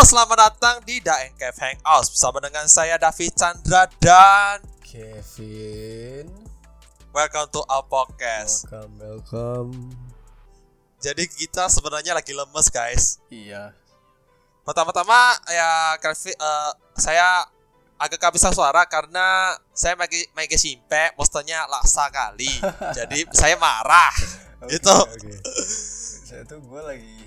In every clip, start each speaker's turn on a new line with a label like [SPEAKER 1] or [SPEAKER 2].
[SPEAKER 1] Halo, selamat datang di Daeng Cave Hangout bersama dengan saya David Chandra dan
[SPEAKER 2] Kevin.
[SPEAKER 1] welcome to our podcast.
[SPEAKER 2] Welcome, welcome.
[SPEAKER 1] Jadi kita sebenarnya lagi lemes guys.
[SPEAKER 2] Iya.
[SPEAKER 1] Pertama-tama ya Kevin, eh, saya agak kehabisan suara karena saya main main simpe, mestinya laksa kali. Jadi saya marah.
[SPEAKER 2] Oke,
[SPEAKER 1] Itu.
[SPEAKER 2] oke. Saya tuh gue lagi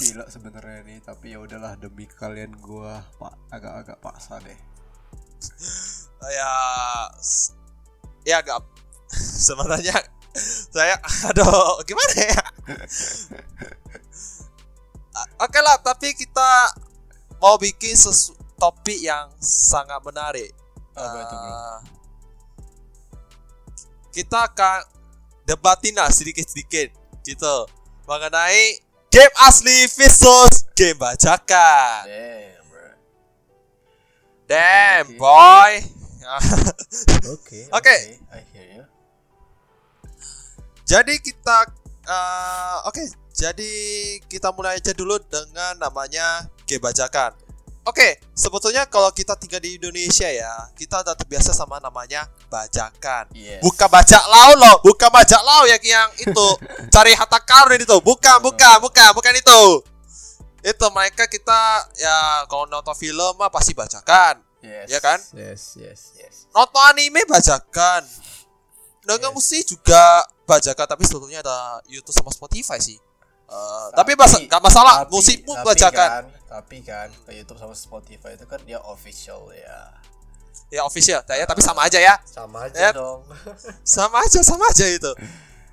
[SPEAKER 2] gila sebenarnya nih, tapi ya udahlah demi kalian gue pak agak-agak paksa deh.
[SPEAKER 1] ya ya agak sebenarnya saya aduh gimana ya oke lah tapi kita mau bikin sesu topik yang sangat menarik
[SPEAKER 2] bro?
[SPEAKER 1] Eh, kita akan debatin lah sedikit-sedikit gitu mengenai game asli versus game bajakan
[SPEAKER 2] Damn, bro.
[SPEAKER 1] damn
[SPEAKER 2] Oke.
[SPEAKER 1] boy
[SPEAKER 2] Oke.
[SPEAKER 1] Oke.
[SPEAKER 2] I hear you.
[SPEAKER 1] Jadi kita eh, oke, jadi kita mulai aja dulu dengan namanya game bajakan. Oke, sebetulnya kalau kita tinggal di Indonesia ya, kita udah terbiasa sama namanya bajakan.
[SPEAKER 2] Yes.
[SPEAKER 1] Bukan bajak laut loh, bukan bajak laut yang yang itu cari harta karun itu, bukan, bukan, bukan, bukan itu. Itu mereka kita ya kalau nonton film mah pasti bajakan,
[SPEAKER 2] Yes.
[SPEAKER 1] ya kan?
[SPEAKER 2] Yes, yes, yes.
[SPEAKER 1] nonton anime bajakan. Nonton
[SPEAKER 2] Yes.
[SPEAKER 1] musik juga bajakan, tapi sebetulnya ada YouTube sama Spotify sih. Eh, tapi,
[SPEAKER 2] Tapi-
[SPEAKER 1] nggak masalah,
[SPEAKER 2] Tapi-
[SPEAKER 1] musik pun
[SPEAKER 2] tapi
[SPEAKER 1] bajakan.
[SPEAKER 2] Kan, tapi kan ke YouTube sama Spotify itu kan dia official ya.
[SPEAKER 1] Ya official, ya, tapi sama aja ya.
[SPEAKER 2] Sama aja
[SPEAKER 1] Yep.
[SPEAKER 2] dong.
[SPEAKER 1] Sama aja, sama aja itu.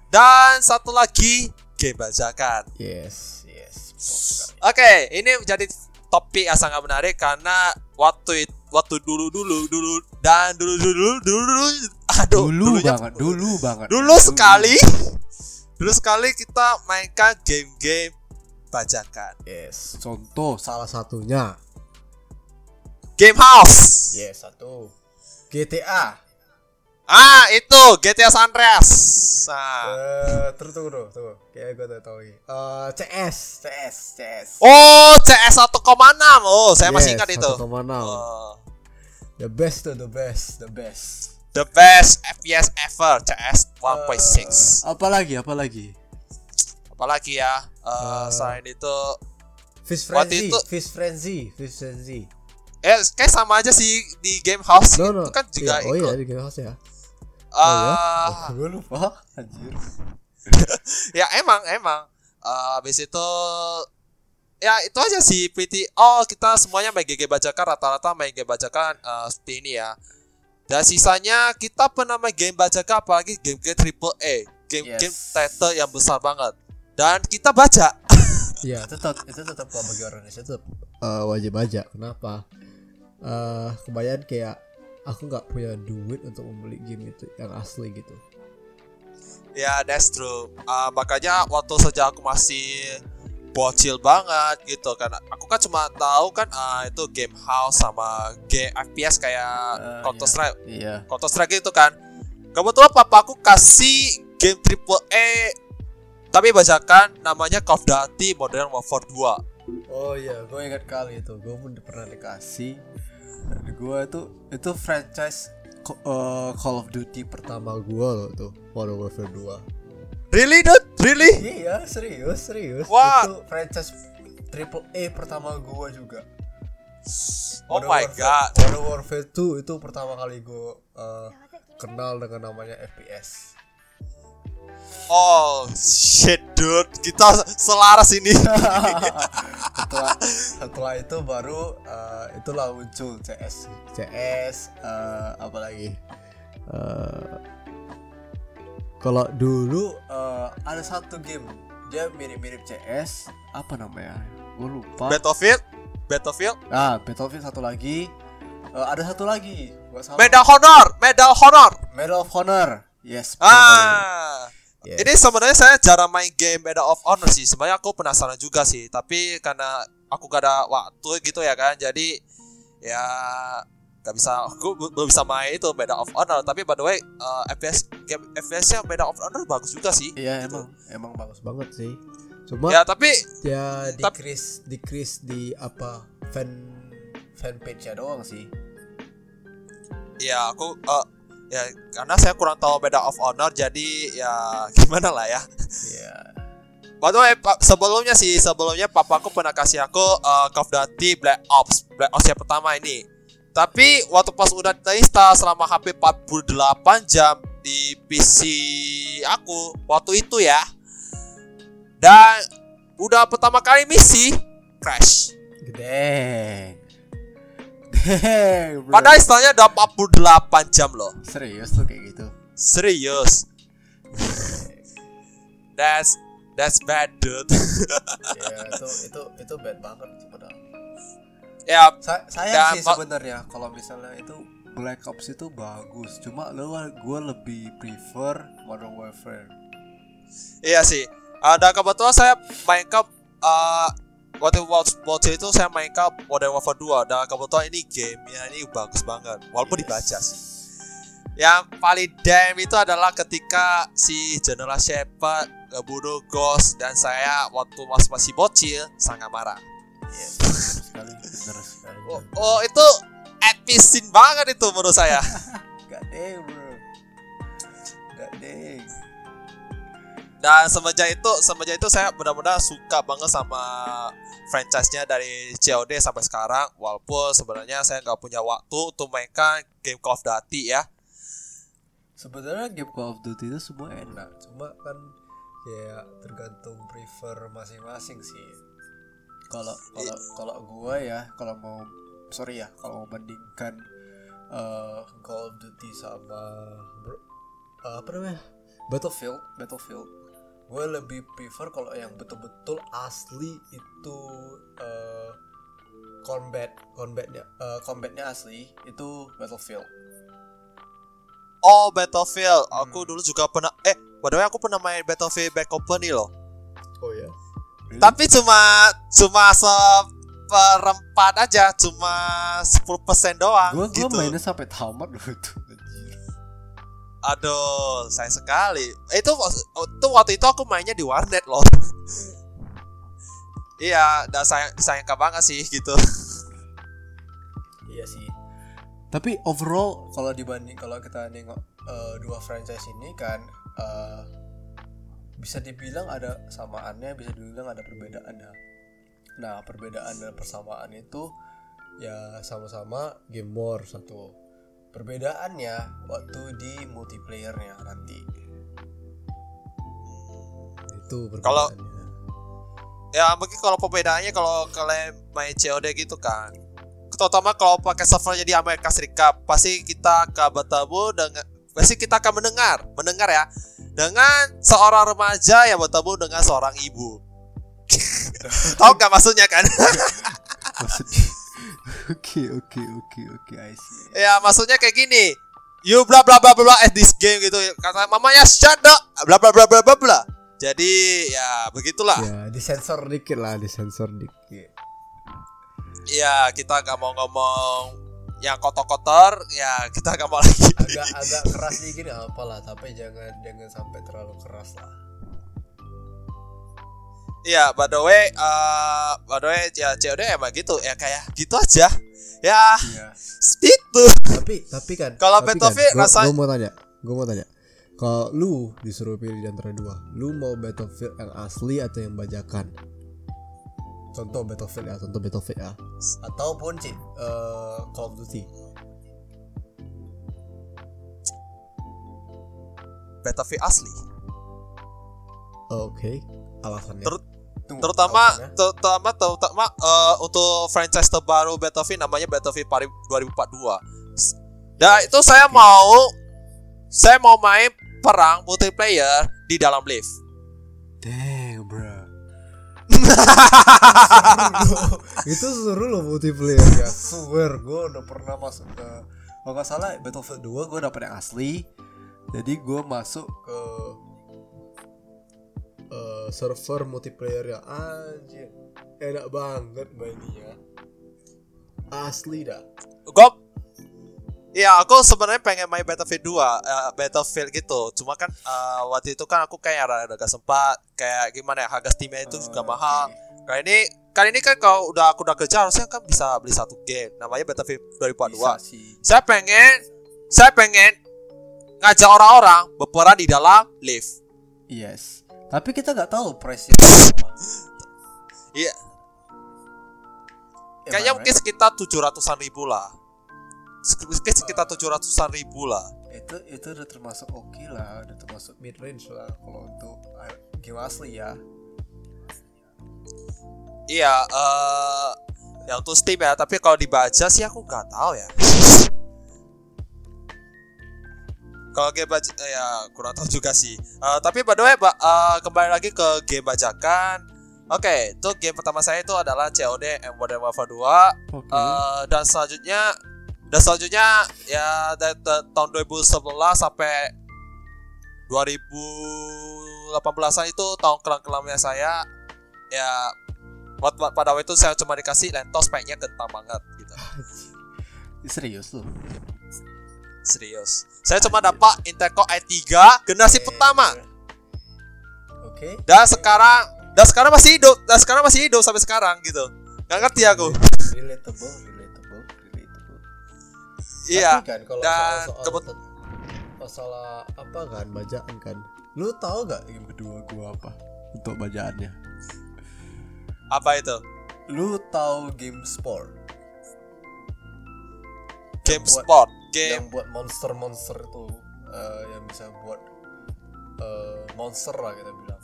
[SPEAKER 1] Dan satu lagi game bajakan.
[SPEAKER 2] yes, yes.
[SPEAKER 1] Oke, ini menjadi topik yang sangat menarik karena waktu it- waktu dulu dulu dulu dan dulu dulu dulu dulu aduh
[SPEAKER 2] dulu banget, dulu banget.
[SPEAKER 1] dulu sekali dulu sekali kita mainkan game-game bajakan
[SPEAKER 2] Yes, contoh salah satunya.
[SPEAKER 1] game house
[SPEAKER 2] Yes, satu. GTA.
[SPEAKER 1] ah itu GTA San Andreas nah.
[SPEAKER 2] Eh, terus tunggu dulu, tunggu. Kayak gue udah tahu lagi. Eh, CS, CS, CS.
[SPEAKER 1] oh CS 1,6 oh saya masih
[SPEAKER 2] Yes,
[SPEAKER 1] ingat itu
[SPEAKER 2] 1,6.
[SPEAKER 1] Oh,
[SPEAKER 2] The best tuh, the best, the best.
[SPEAKER 1] the best FPS ever CS 1.6
[SPEAKER 2] Eh, apa lagi? Apa lagi?
[SPEAKER 1] apalagi ya eh,
[SPEAKER 2] Eh,
[SPEAKER 1] selain itu
[SPEAKER 2] Fish
[SPEAKER 1] Waktu
[SPEAKER 2] Frenzy,
[SPEAKER 1] itu-
[SPEAKER 2] Fish Frenzy, Fish Frenzy.
[SPEAKER 1] eh kayak sama aja sih di game house
[SPEAKER 2] No, no.
[SPEAKER 1] itu kan juga
[SPEAKER 2] Iya, oh iya,
[SPEAKER 1] ikut
[SPEAKER 2] di Game House ya.
[SPEAKER 1] Eh,
[SPEAKER 2] oh, gue lupa. Anjir.
[SPEAKER 1] ya emang emang Eh, habis itu ya itu aja sih pretty oh kita semuanya main GG bajakan rata-rata main game bajakan eh, seperti ini ya dan sisanya kita pernah main game bajakan apalagi game-game triple A game-game
[SPEAKER 2] Yes.
[SPEAKER 1] title yang besar banget dan kita baca
[SPEAKER 2] Iya, itu tetap itu tetap kalau bagi orang Indonesia tetap eh, wajib aja. Kenapa? Eh, kebanyakan kayak aku nggak punya duit untuk membeli game itu yang asli gitu.
[SPEAKER 1] ya that's true Eh, makanya waktu sejak aku masih bocil banget gitu kan aku kan cuma tahu kan eh, itu game house sama game FPS kayak
[SPEAKER 2] Eh,
[SPEAKER 1] Counter Strike
[SPEAKER 2] Iya.
[SPEAKER 1] Counter Strike itu kan. Kebetulan papaku kasih game triple A tapi bajakan namanya Call of Duty Modern Warfare 2.
[SPEAKER 2] Oh iya, gue ingat kali itu. Gue pun pernah dikasih. Dan gue itu itu franchise eh, Call of Duty pertama gue loh tuh, Modern Warfare 2.
[SPEAKER 1] Really dude? Really?
[SPEAKER 2] Iya, serius, serius.
[SPEAKER 1] Wah.
[SPEAKER 2] Itu franchise triple A pertama gue juga.
[SPEAKER 1] Oh
[SPEAKER 2] Modern
[SPEAKER 1] my
[SPEAKER 2] Warfare-
[SPEAKER 1] god.
[SPEAKER 2] Modern Warfare 2 itu pertama kali gue eh, kenal dengan namanya FPS.
[SPEAKER 1] Oh shit dude, kita selaras ini.
[SPEAKER 2] setelah setelah itu baru eh, itulah muncul CS CS eh, apa lagi? Eh, kalau dulu eh, ada satu game. Dia mirip-mirip CS apa namanya? Gue lupa.
[SPEAKER 1] Battlefield, Battlefield,
[SPEAKER 2] ah Battlefield satu lagi. Eh, ada satu lagi.
[SPEAKER 1] Medal Honor, Medal Honor.
[SPEAKER 2] Medal of Honor. Yes.
[SPEAKER 1] Ah.
[SPEAKER 2] Yes.
[SPEAKER 1] Ini sebenarnya saya jarang main game Medal of Honor sih. Sebenarnya aku penasaran juga sih, tapi karena aku gak ada waktu gitu ya kan. Jadi ya gak bisa aku be- belum bisa main itu Medal of Honor. Tapi by the way, eh, FPS game FPS-nya Medal of Honor bagus juga sih.
[SPEAKER 2] Iya emang emang bagus banget sih. cuma
[SPEAKER 1] Ya tapi
[SPEAKER 2] ya decrease decrease di apa fan fanpage nya doang sih
[SPEAKER 1] ya aku eh, ya karena saya kurang tahu beda of honor jadi ya gimana lah ya.
[SPEAKER 2] ya
[SPEAKER 1] By the way, sebelumnya sih sebelumnya papaku pernah kasih aku uh, Call of Duty Black Ops, Black Ops yang pertama ini. Tapi waktu pas udah install selama hampir 48 jam di PC aku waktu itu ya. Dan udah pertama kali misi crash.
[SPEAKER 2] gede.
[SPEAKER 1] Padahal installnya udah 48 jam loh.
[SPEAKER 2] serius lu kayak gitu
[SPEAKER 1] Serius. That's that's bad dude.
[SPEAKER 2] ya itu itu itu bad banget sih padahal
[SPEAKER 1] ya
[SPEAKER 2] Sa
[SPEAKER 1] Dan
[SPEAKER 2] sih sebenarnya kalau misalnya itu Black Ops itu bagus cuma lu gue lebih prefer Modern Warfare
[SPEAKER 1] Iya sih. Ada kebetulan saya main ke uh, waktu waktu itu saya main ke Modern Warfare 2 dan kebetulan ini game ya ini bagus banget walaupun dibaca sih. Yang paling damn itu adalah ketika si General Shepard ngebunuh Ghost dan saya waktu masih masih bocil sangat marah.
[SPEAKER 2] Iya, sekali, benar sekali.
[SPEAKER 1] Oh, oh itu epic scene banget itu menurut saya.
[SPEAKER 2] Gak deh, bro. Gak deh.
[SPEAKER 1] Dan semenjak itu, semenjak itu saya benar-benar suka banget sama franchise-nya dari COD sampai sekarang. Walaupun sebenarnya saya nggak punya waktu untuk mainkan game Call of Duty ya.
[SPEAKER 2] Sebenarnya game Call of Duty itu semua enak, cuma kan ya tergantung prefer masing-masing sih. Kalau kalau kalau gua ya, kalau mau sorry ya, kalau mau bandingkan eh, Call of Duty sama eh, apa namanya Battlefield, Battlefield, gue lebih prefer kalau yang betul-betul asli itu eh, combat, combatnya, eh, combatnya asli itu Battlefield.
[SPEAKER 1] Oh Battlefield, aku
[SPEAKER 2] Hmm.
[SPEAKER 1] dulu juga pernah. Eh, by the way aku pernah main Battlefield Bad Company loh.
[SPEAKER 2] Oh ya.
[SPEAKER 1] Tapi cuma cuma seperempat aja, cuma 10% doang.
[SPEAKER 2] gue
[SPEAKER 1] gitu.
[SPEAKER 2] mainnya sampai tamat dulu tuh anjir.
[SPEAKER 1] Aduh, sayang sekali. Eh, Itu itu waktu itu aku mainnya di warnet loh. iya, dan sayang disayangkan banget sih gitu.
[SPEAKER 2] iya sih tapi overall kalau dibanding kalau kita nengok eh, dua franchise ini kan eh, bisa dibilang ada samaannya bisa dibilang ada perbedaannya nah perbedaan dan persamaan itu ya sama-sama game war satu perbedaannya waktu di multiplayernya nanti itu
[SPEAKER 1] Kalau-
[SPEAKER 2] perbedaannya
[SPEAKER 1] Ya mungkin kalau perbedaannya kalau kalian main COD gitu kan. Terutama kalau pakai servernya di Amerika Serikat, pasti kita akan bertemu dengan pasti kita akan mendengar, mendengar ya, dengan seorang remaja yang bertemu dengan seorang ibu. Tahu nggak maksudnya kan?
[SPEAKER 2] maksudnya oke oke oke oke I see
[SPEAKER 1] ya maksudnya kayak gini. You bla bla bla bla at this game gitu. Kata mamanya shut up, bla bla bla bla bla bla. Jadi ya begitulah.
[SPEAKER 2] ya disensor dikit lah disensor dikit
[SPEAKER 1] Iya, kita nggak mau ngomong yang kotor-kotor, ya kita nggak mau lagi.
[SPEAKER 2] agak agak keras dikit apa lah tapi jangan jangan sampai terlalu keras lah
[SPEAKER 1] Iya, by the way, uh, by the way, ya COD emang gitu, ya kayak gitu aja. Ya,
[SPEAKER 2] iya
[SPEAKER 1] itu.
[SPEAKER 2] tapi tapi kan
[SPEAKER 1] Kalau Battlefield
[SPEAKER 2] gua,
[SPEAKER 1] rasa-
[SPEAKER 2] gua mau tanya gue mau tanya kalau lu disuruh pilih di antara dua lu mau Battlefield yang asli atau yang bajakan contoh Battlefield ya contoh Battlefield ya ataupun sih eh, Call of Duty
[SPEAKER 1] Battlefield asli.
[SPEAKER 2] oke alasannya
[SPEAKER 1] Ter-
[SPEAKER 2] Tunggu,
[SPEAKER 1] Terutama, terutama, terutama uh, untuk franchise terbaru Battlefield namanya Battlefield Pari 2042. Dan itu saya mau, saya mau main perang multiplayer di dalam lift.
[SPEAKER 2] Dang, bro. itu seru loh multiplayer ya. Swear, gue udah pernah masuk ke kalau nggak salah Battlefield 2 gue dapet yang asli. Jadi gue masuk ke server multiplayer ya anjir enak banget mainnya asli dah
[SPEAKER 1] Gue Iya, aku sebenarnya pengen main Battlefield 2, eh, Battlefield gitu. Cuma kan eh, waktu itu kan aku kayak rada gak sempat, kayak gimana ya, harga Steam itu juga
[SPEAKER 2] Oh,
[SPEAKER 1] mahal. Kali ini kali ini kan kalau udah aku udah kerja harusnya kan bisa beli satu game namanya Battlefield 2042.
[SPEAKER 2] Bisa sih.
[SPEAKER 1] Saya pengen saya pengen ngajak orang-orang berperan di dalam lift.
[SPEAKER 2] Yes. Tapi kita nggak tahu berapa.
[SPEAKER 1] Iya, kayaknya
[SPEAKER 2] right?
[SPEAKER 1] mungkin sekitar 700-an ribu lah. Mungkin sekitar 700-an ribu lah.
[SPEAKER 2] itu itu udah termasuk oke lah, udah termasuk mid range lah kalau untuk uh, game asli ya.
[SPEAKER 1] Iya, eh ya untuk Steam ya, tapi kalau dibaca sih aku nggak tahu ya. Kalau game baca ya kurang tahu juga sih. Eh, tapi by the way, ba- eh, kembali lagi ke game bajakan. Oke, itu game pertama saya itu adalah COD and Modern Warfare 2.
[SPEAKER 2] Oke.
[SPEAKER 1] Eh, dan selanjutnya dan selanjutnya ya dari ta- tahun 2011 sampai 2018 itu tahun kelam-kelamnya saya ya buat buat- pada waktu itu saya cuma dikasih lentos speknya kentang banget gitu
[SPEAKER 2] Serius lu?
[SPEAKER 1] Serius saya cuma dapat Intel Core i3 generasi pertama
[SPEAKER 2] Oke.
[SPEAKER 1] dan sekarang dan sekarang masih hidup dan sekarang masih hidup sampai sekarang gitu nggak ngerti aku
[SPEAKER 2] Relatable, relatable, relatable.
[SPEAKER 1] iya
[SPEAKER 2] Tapi kan kalau
[SPEAKER 1] dan
[SPEAKER 2] soal,
[SPEAKER 1] kebet-
[SPEAKER 2] soal masalah apa kan bacaan kan. Lu tahu gak game kedua gua apa untuk bacaannya?
[SPEAKER 1] apa itu
[SPEAKER 2] Lu tahu game sport?
[SPEAKER 1] game
[SPEAKER 2] buat-
[SPEAKER 1] sport game
[SPEAKER 2] yang buat monster-monster itu eh, yang bisa buat eh, monster lah kita bilang.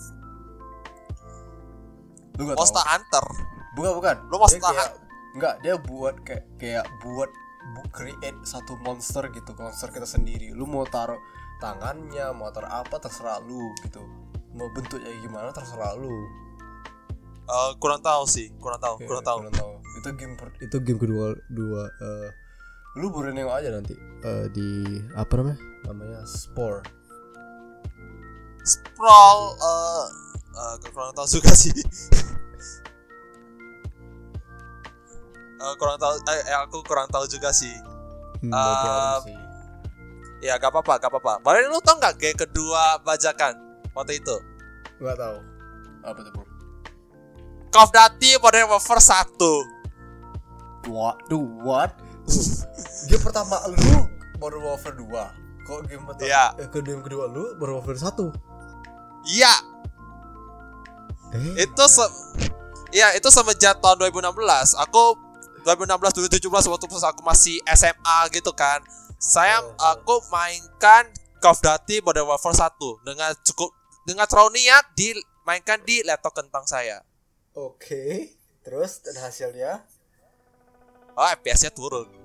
[SPEAKER 2] Lu gak
[SPEAKER 1] Monster
[SPEAKER 2] tahu?
[SPEAKER 1] Hunter
[SPEAKER 2] Bukan bukan.
[SPEAKER 1] Lu Monster
[SPEAKER 2] Dia kayak, enggak, dia buat kayak kayak buat bu- create satu monster gitu, monster kita sendiri. Lu mau taruh tangannya, mau taruh apa terserah lu gitu. Mau bentuknya gimana terserah lu.
[SPEAKER 1] Eh, kurang tahu sih kurang tahu
[SPEAKER 2] Oke,
[SPEAKER 1] kurang tahu
[SPEAKER 2] kurang tahu. Itu game per- itu game kedua dua eh, lu boleh nengok aja nanti eh, di apa namanya? Namanya Spore.
[SPEAKER 1] sprawl eh eh, kurang tahu juga sih Eh, kurang tahu eh, aku kurang tahu juga sih
[SPEAKER 2] Hmm, sih.
[SPEAKER 1] ya gak apa-apa gak apa-apa Baru lu tau nggak game kedua bajakan waktu itu
[SPEAKER 2] Enggak tahu. Apa tuh, Bro?
[SPEAKER 1] Call of Duty Modern Warfare 1
[SPEAKER 2] What? Duh, what? game pertama lu baru Warfare 2. Kok game pertama
[SPEAKER 1] Iya.
[SPEAKER 2] eh, ke game kedua lu baru Warfare 1?
[SPEAKER 1] iya
[SPEAKER 2] Eh,
[SPEAKER 1] itu se Iya itu semenjak tahun 2016 Aku 2016 2017 waktu pas aku masih SMA gitu kan Saya
[SPEAKER 2] Oh.
[SPEAKER 1] aku mainkan Call of Duty Modern Warfare 1 Dengan cukup Dengan terlalu niat Dimainkan di laptop kentang saya
[SPEAKER 2] Oke. Terus dan hasilnya?
[SPEAKER 1] Oh FPS nya turun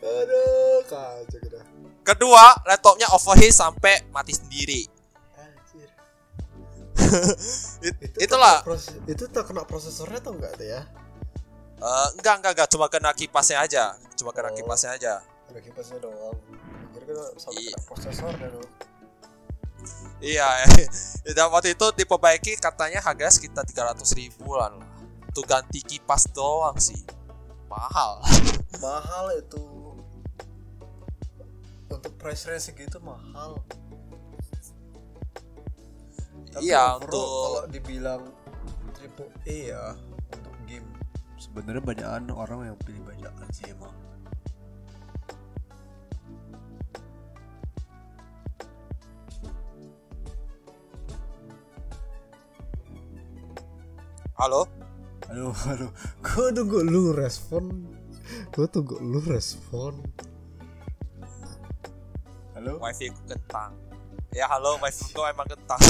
[SPEAKER 2] Aduh, kacau kita.
[SPEAKER 1] Kedua laptopnya overheat sampai mati sendiri
[SPEAKER 2] Anjir.
[SPEAKER 1] It-
[SPEAKER 2] Itu
[SPEAKER 1] Itulah
[SPEAKER 2] proses- itu terkena prosesornya tau enggak tuh ya?
[SPEAKER 1] Eh, Enggak enggak enggak Cuma kena kipasnya aja Cuma kena
[SPEAKER 2] Oh.
[SPEAKER 1] kipasnya aja
[SPEAKER 2] Ada kipasnya doang. Anjir kan sampai
[SPEAKER 1] Iya.
[SPEAKER 2] kena prosesornya dong.
[SPEAKER 1] Iya, dan waktu itu diperbaiki katanya harganya sekitar 300 ribuan lah. Untuk ganti kipas doang sih. Mahal.
[SPEAKER 2] mahal itu untuk price range segitu mahal Tapi
[SPEAKER 1] Iya,
[SPEAKER 2] overall
[SPEAKER 1] untuk-
[SPEAKER 2] kalau dibilang triple A ya untuk game sebenarnya banyakan orang yang pilih bacaan sih emang
[SPEAKER 1] Halo?
[SPEAKER 2] Aduh aduh. Gue tunggu lu respon. Gue tunggu lu respon. Halo?
[SPEAKER 1] Wifi ku kentang. Ya halo, wifi ku emang kentang.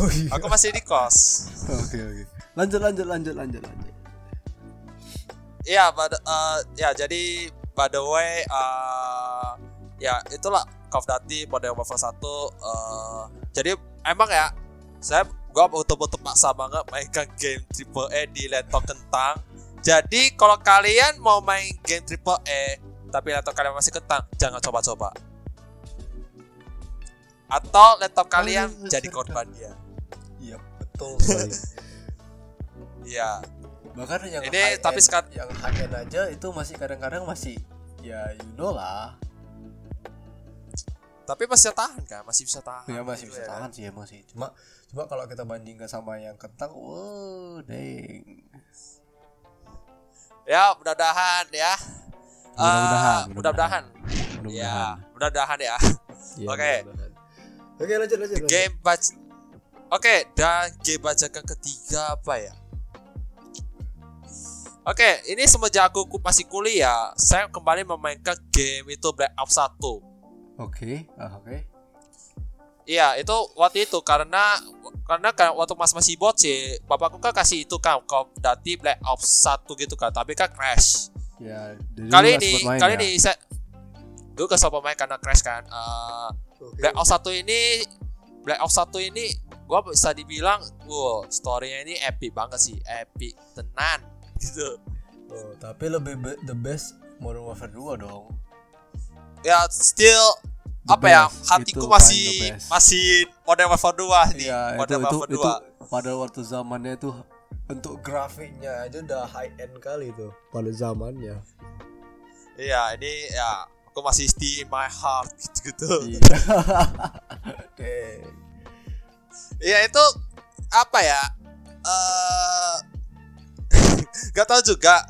[SPEAKER 2] oh iya.
[SPEAKER 1] Aku masih di kos.
[SPEAKER 2] oke oke. Lanjut lanjut lanjut lanjut lanjut.
[SPEAKER 1] Iya, pada eh, ya jadi by the way eh, ya itulah Call of Duty Modern Warfare 1 eh, jadi emang ya saya gua betul-betul paksa banget mainkan game triple A di laptop kentang. Jadi kalau kalian mau main game triple A tapi laptop kalian masih kentang, jangan coba-coba. Atau laptop kalian
[SPEAKER 2] Oh,
[SPEAKER 1] jadi korban dia.
[SPEAKER 2] iya betul
[SPEAKER 1] Iya.
[SPEAKER 2] bahkan yang
[SPEAKER 1] Ini
[SPEAKER 2] high
[SPEAKER 1] tapi sekar-
[SPEAKER 2] yang high end aja itu masih kadang-kadang masih ya you know lah
[SPEAKER 1] Tapi masih tahan kan, masih bisa tahan.
[SPEAKER 2] ya masih
[SPEAKER 1] gitu
[SPEAKER 2] bisa
[SPEAKER 1] ya kan?
[SPEAKER 2] tahan sih emang sih cuma cuma kalau kita bandingkan sama yang kentang wow deng
[SPEAKER 1] Ya, mudah-mudahan ya.
[SPEAKER 2] Mudah-mudahan,
[SPEAKER 1] Eh, mudah-mudahan.
[SPEAKER 2] mudah-mudahan
[SPEAKER 1] Ya, mudah-mudahan ya.
[SPEAKER 2] Iya,
[SPEAKER 1] Oke.
[SPEAKER 2] oke lanjut lanjut lanjut.
[SPEAKER 1] Game bac Oke, dan game bajakan ketiga apa ya? Oke, ini semenjak aku ku- masih kuliah, saya kembali memainkan game itu Black Ops 1.
[SPEAKER 2] oke ah, oke
[SPEAKER 1] Iya, itu waktu itu karena karena kan waktu mas masih bocil, bapakku kan kasih itu kan Call of Duty Black Ops 1 gitu kan, tapi kan crash.
[SPEAKER 2] ya jadi
[SPEAKER 1] Kali ini,
[SPEAKER 2] main
[SPEAKER 1] kali
[SPEAKER 2] ya?
[SPEAKER 1] ini saya gue kesel pemain karena crash kan. Eh,
[SPEAKER 2] Oke.
[SPEAKER 1] Black Ops 1 ini Black Ops 1 ini gua bisa dibilang wow storynya ini epic banget sih epic tenan gitu
[SPEAKER 2] Oh, tapi lebih be- the best Modern Warfare 2 dong
[SPEAKER 1] ya still Apa ya?
[SPEAKER 2] best,
[SPEAKER 1] hatiku
[SPEAKER 2] itu
[SPEAKER 1] masih masih Modern Warfare 2 nih.
[SPEAKER 2] Iya itu
[SPEAKER 1] Modern
[SPEAKER 2] itu
[SPEAKER 1] Warfare
[SPEAKER 2] itu
[SPEAKER 1] 2
[SPEAKER 2] pada waktu zamannya tuh untuk grafiknya aja udah high end kali tuh pada zamannya.
[SPEAKER 1] iya ini ya aku masih stay in my heart gitu. Gitu
[SPEAKER 2] Iya.
[SPEAKER 1] Iya itu apa ya? Eh Gak tahu juga.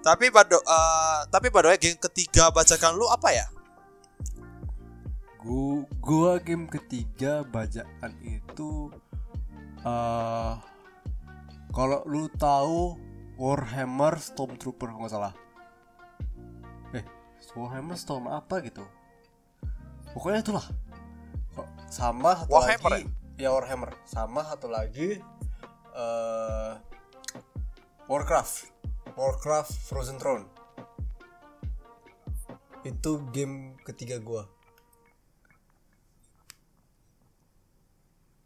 [SPEAKER 1] Tapi pada eh, tapi pada game ketiga bacakan lu apa ya
[SPEAKER 2] Gu- gua game ketiga bajaan itu eh kalau lu tahu Warhammer Stormtrooper nggak salah. Eh, Warhammer Storm apa gitu? Pokoknya itulah. Sama satu
[SPEAKER 1] Warhammer
[SPEAKER 2] lagi ya Warhammer sama satu lagi eh Warcraft. Warcraft Frozen Throne. Itu game ketiga gua.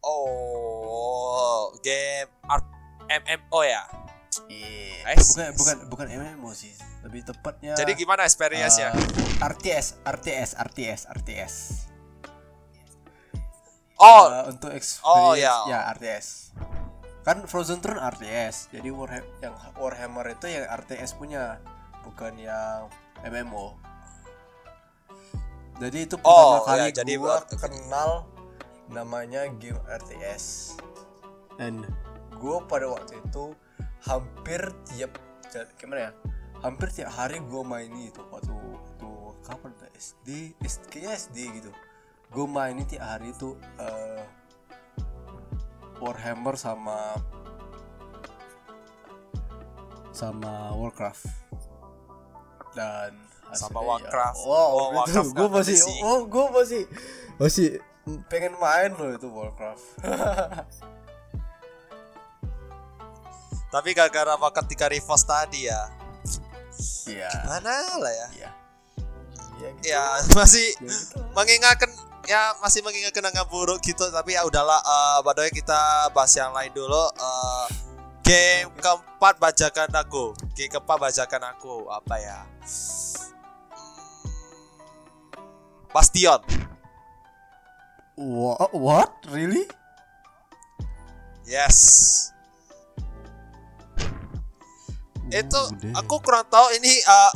[SPEAKER 1] Oh, game art MMO ya.
[SPEAKER 2] Iya.
[SPEAKER 1] Nice,
[SPEAKER 2] bukan bukan bukan MMO sih. Lebih tepatnya
[SPEAKER 1] Jadi gimana experience-nya?
[SPEAKER 2] eh, RTS, RTS, RTS, RTS.
[SPEAKER 1] oh,
[SPEAKER 2] Eh, untuk experience
[SPEAKER 1] Oh, ya.
[SPEAKER 2] ya RTS. Kan Frozen Throne RTS. Jadi Warhammer yang Warhammer itu yang RTS punya, bukan yang MMO. Jadi itu pertama
[SPEAKER 1] Oh,
[SPEAKER 2] kali
[SPEAKER 1] ya, jadi
[SPEAKER 2] gua kenal namanya game RTS. Dan gue pada waktu itu hampir tiap gimana ya? Hampir tiap hari gue main itu waktu waktu kapan tuh SD, SD kayaknya SD gitu. Gue main tiap hari itu eh, Warhammer sama sama Warcraft dan
[SPEAKER 1] Sama
[SPEAKER 2] ya-
[SPEAKER 1] Warcraft.
[SPEAKER 2] wow
[SPEAKER 1] Oh,
[SPEAKER 2] itu
[SPEAKER 1] Warcraft
[SPEAKER 2] gue masih oh gue masih masih pengen main loh itu Warcraft
[SPEAKER 1] tapi gara-gara bakat tiga reverse tadi ya.
[SPEAKER 2] iya
[SPEAKER 1] Mana lah ya?
[SPEAKER 2] iya iya gitu.
[SPEAKER 1] Ya, masih
[SPEAKER 2] Ya gitu.
[SPEAKER 1] mengingatkan ya masih mengingatkan kenangan buruk gitu tapi ya udahlah badai kita bahas yang lain dulu Eh, game keempat bajakan aku game keempat bajakan aku apa ya Hmm, Bastion
[SPEAKER 2] Wha- what? Really?
[SPEAKER 1] Yes. Itu
[SPEAKER 2] Uh, deh.
[SPEAKER 1] aku kurang tahu ini eh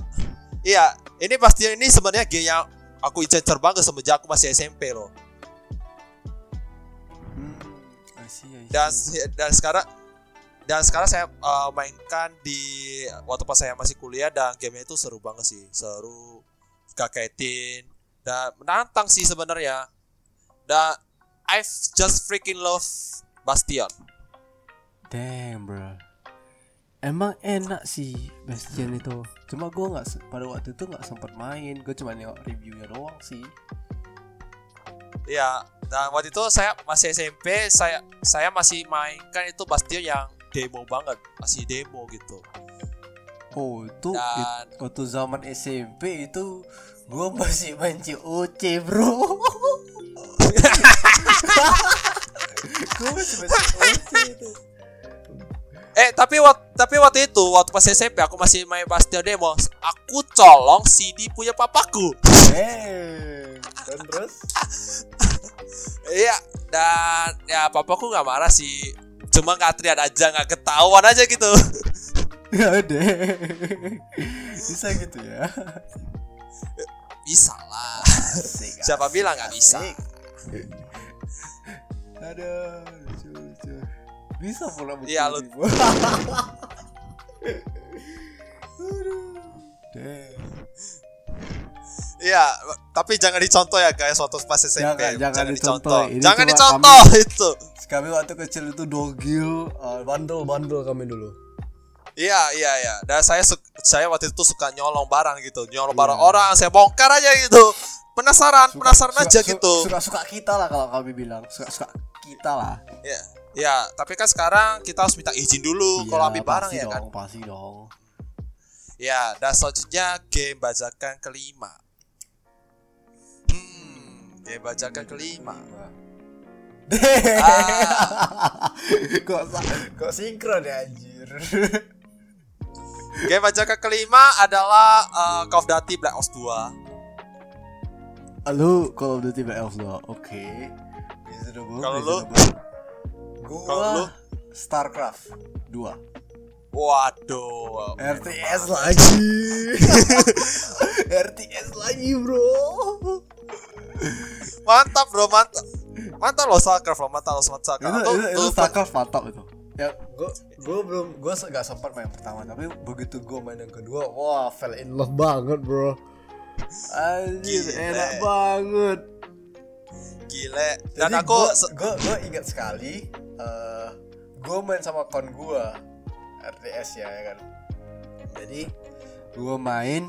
[SPEAKER 1] iya ini Bastion ini sebenarnya game yang aku incer banget semenjak aku masih SMP loh.
[SPEAKER 2] Hmm, I see, I see.
[SPEAKER 1] dan dan sekarang dan sekarang saya uh, mainkan di waktu pas saya masih kuliah dan gamenya itu seru banget sih. Seru kagetin dan menantang sih sebenarnya dan I just freaking love Bastion.
[SPEAKER 2] Damn bro. Emang enak sih Bastion itu. Cuma gue nggak pada waktu itu nggak sempat main. Gue cuma nengok reviewnya doang sih.
[SPEAKER 1] Ya dan waktu itu saya masih SMP saya saya masih mainkan itu Bastion yang demo banget. Masih demo gitu.
[SPEAKER 2] Oh itu
[SPEAKER 1] Dan-
[SPEAKER 2] it- Waktu zaman SMP itu Gue masih main COC bro Gue masih main COC itu
[SPEAKER 1] eh tapi waktu tapi waktu itu waktu pas SMP aku masih main Bastion demo aku colong CD punya papaku
[SPEAKER 2] Damn Dan terus
[SPEAKER 1] Iya, dan ya papaku nggak marah sih. Cuma nggak teriak aja, nggak ketahuan aja gitu.
[SPEAKER 2] Ya deh. Bisa gitu ya.
[SPEAKER 1] Bisa lah.
[SPEAKER 2] Asik,
[SPEAKER 1] Siapa bilang nggak bisa?
[SPEAKER 2] asik. Lucu, lucu. Bisa pula
[SPEAKER 1] Iya, lu-. Iya, tapi jangan dicontoh ya guys waktu pas SMP.
[SPEAKER 2] Jangan- jangan dicontoh.
[SPEAKER 1] dicontoh.
[SPEAKER 2] Ini
[SPEAKER 1] Jangan dicontoh itu.
[SPEAKER 2] Kami waktu kecil itu dogil, uh, bandel-bandel kami dulu.
[SPEAKER 1] Iya, iya, iya. Dan saya saya waktu itu suka nyolong barang gitu, nyolong
[SPEAKER 2] Iya.
[SPEAKER 1] barang orang, saya bongkar aja gitu. Penasaran, penasaran aja gitu.
[SPEAKER 2] Suka-suka kita lah kalau kami bilang. Suka-suka kita lah.
[SPEAKER 1] Iya. Ya, tapi kan sekarang kita harus minta izin dulu
[SPEAKER 2] Iya,
[SPEAKER 1] kalau ambil barang ya kan.
[SPEAKER 2] Pasti dong.
[SPEAKER 1] Ya, dan selanjutnya game bajakan kelima. Hmm, game bajakan kelima. Ah.
[SPEAKER 2] kok kok sinkron ya anjir.
[SPEAKER 1] Game bajakan kelima adalah uh, Call of Duty Black Ops 2.
[SPEAKER 2] Lu Call of Duty Black Ops 2. Oke. Reasonable.
[SPEAKER 1] Kalau lu?
[SPEAKER 2] Gua
[SPEAKER 1] Kalau lu?
[SPEAKER 2] StarCraft 2.
[SPEAKER 1] Waduh.
[SPEAKER 2] RTS lagi. RTS lagi, Bro.
[SPEAKER 1] Mantap, Bro, mantap. Mantap loh StarCraft, loh, mantap loh StarCraft.
[SPEAKER 2] itu, itu, itu StarCraft mantap itu. Ya, gua gua belum gua se- nggak sempat main pertama, tapi begitu gua main yang kedua, wah, fell in love banget, Bro. Anjir,
[SPEAKER 1] Gile.
[SPEAKER 2] enak banget.
[SPEAKER 1] gile. Dan
[SPEAKER 2] Jadi
[SPEAKER 1] aku
[SPEAKER 2] gua, gua ingat sekali eh gua main sama kon gua RTS ya, ya kan. Jadi gua main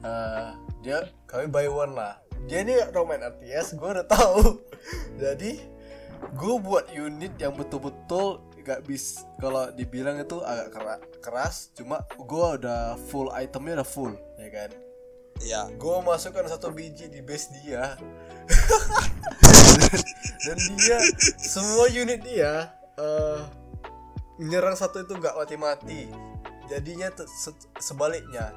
[SPEAKER 2] eh dia kami buy one lah. Dia ini gak tau main RTS, gua udah tahu. Jadi gua buat unit yang betul-betul gak bis kalau dibilang itu agak kera- keras, cuma gua udah full itemnya udah full, ya kan.
[SPEAKER 1] ya.
[SPEAKER 2] Gue masukkan satu biji di base dia Dan dia Semua unit dia Nyerang satu itu gak mati-mati Jadinya se- sebaliknya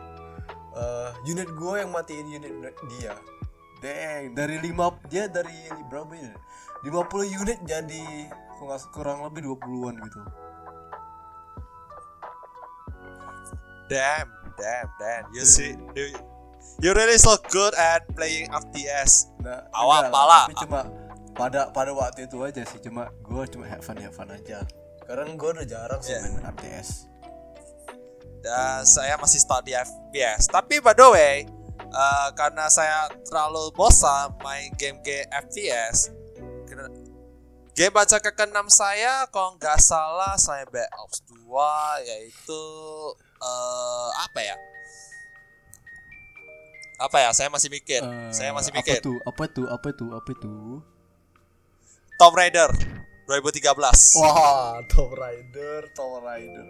[SPEAKER 2] eh Unit gue yang matiin unit dia Dang Dari lima Dia dari berapa ini 50 unit jadi kurang- Kurang lebih 20an gitu
[SPEAKER 1] Damn, damn, damn. You see, you, you really so good at playing FPS.
[SPEAKER 2] Nah,
[SPEAKER 1] Awal pala.
[SPEAKER 2] Tapi cuma pada pada waktu itu aja sih cuma gue cuma have fun have fun aja karena gue udah jarang sih
[SPEAKER 1] Yeah.
[SPEAKER 2] main RTS
[SPEAKER 1] Dan saya masih di FPS. Tapi by the way, eh, karena saya terlalu bosan main game-game FPS, game baca ke keenam saya kalau nggak salah saya Black Ops 2 yaitu eh, apa ya? Apa ya? Saya masih mikir.
[SPEAKER 2] Eh,
[SPEAKER 1] saya masih
[SPEAKER 2] apa
[SPEAKER 1] mikir.
[SPEAKER 2] tuh apa tuh apa tuh apa tuh
[SPEAKER 1] Tomb Raider 2013.
[SPEAKER 2] wah Tomb Raider Tomb Raider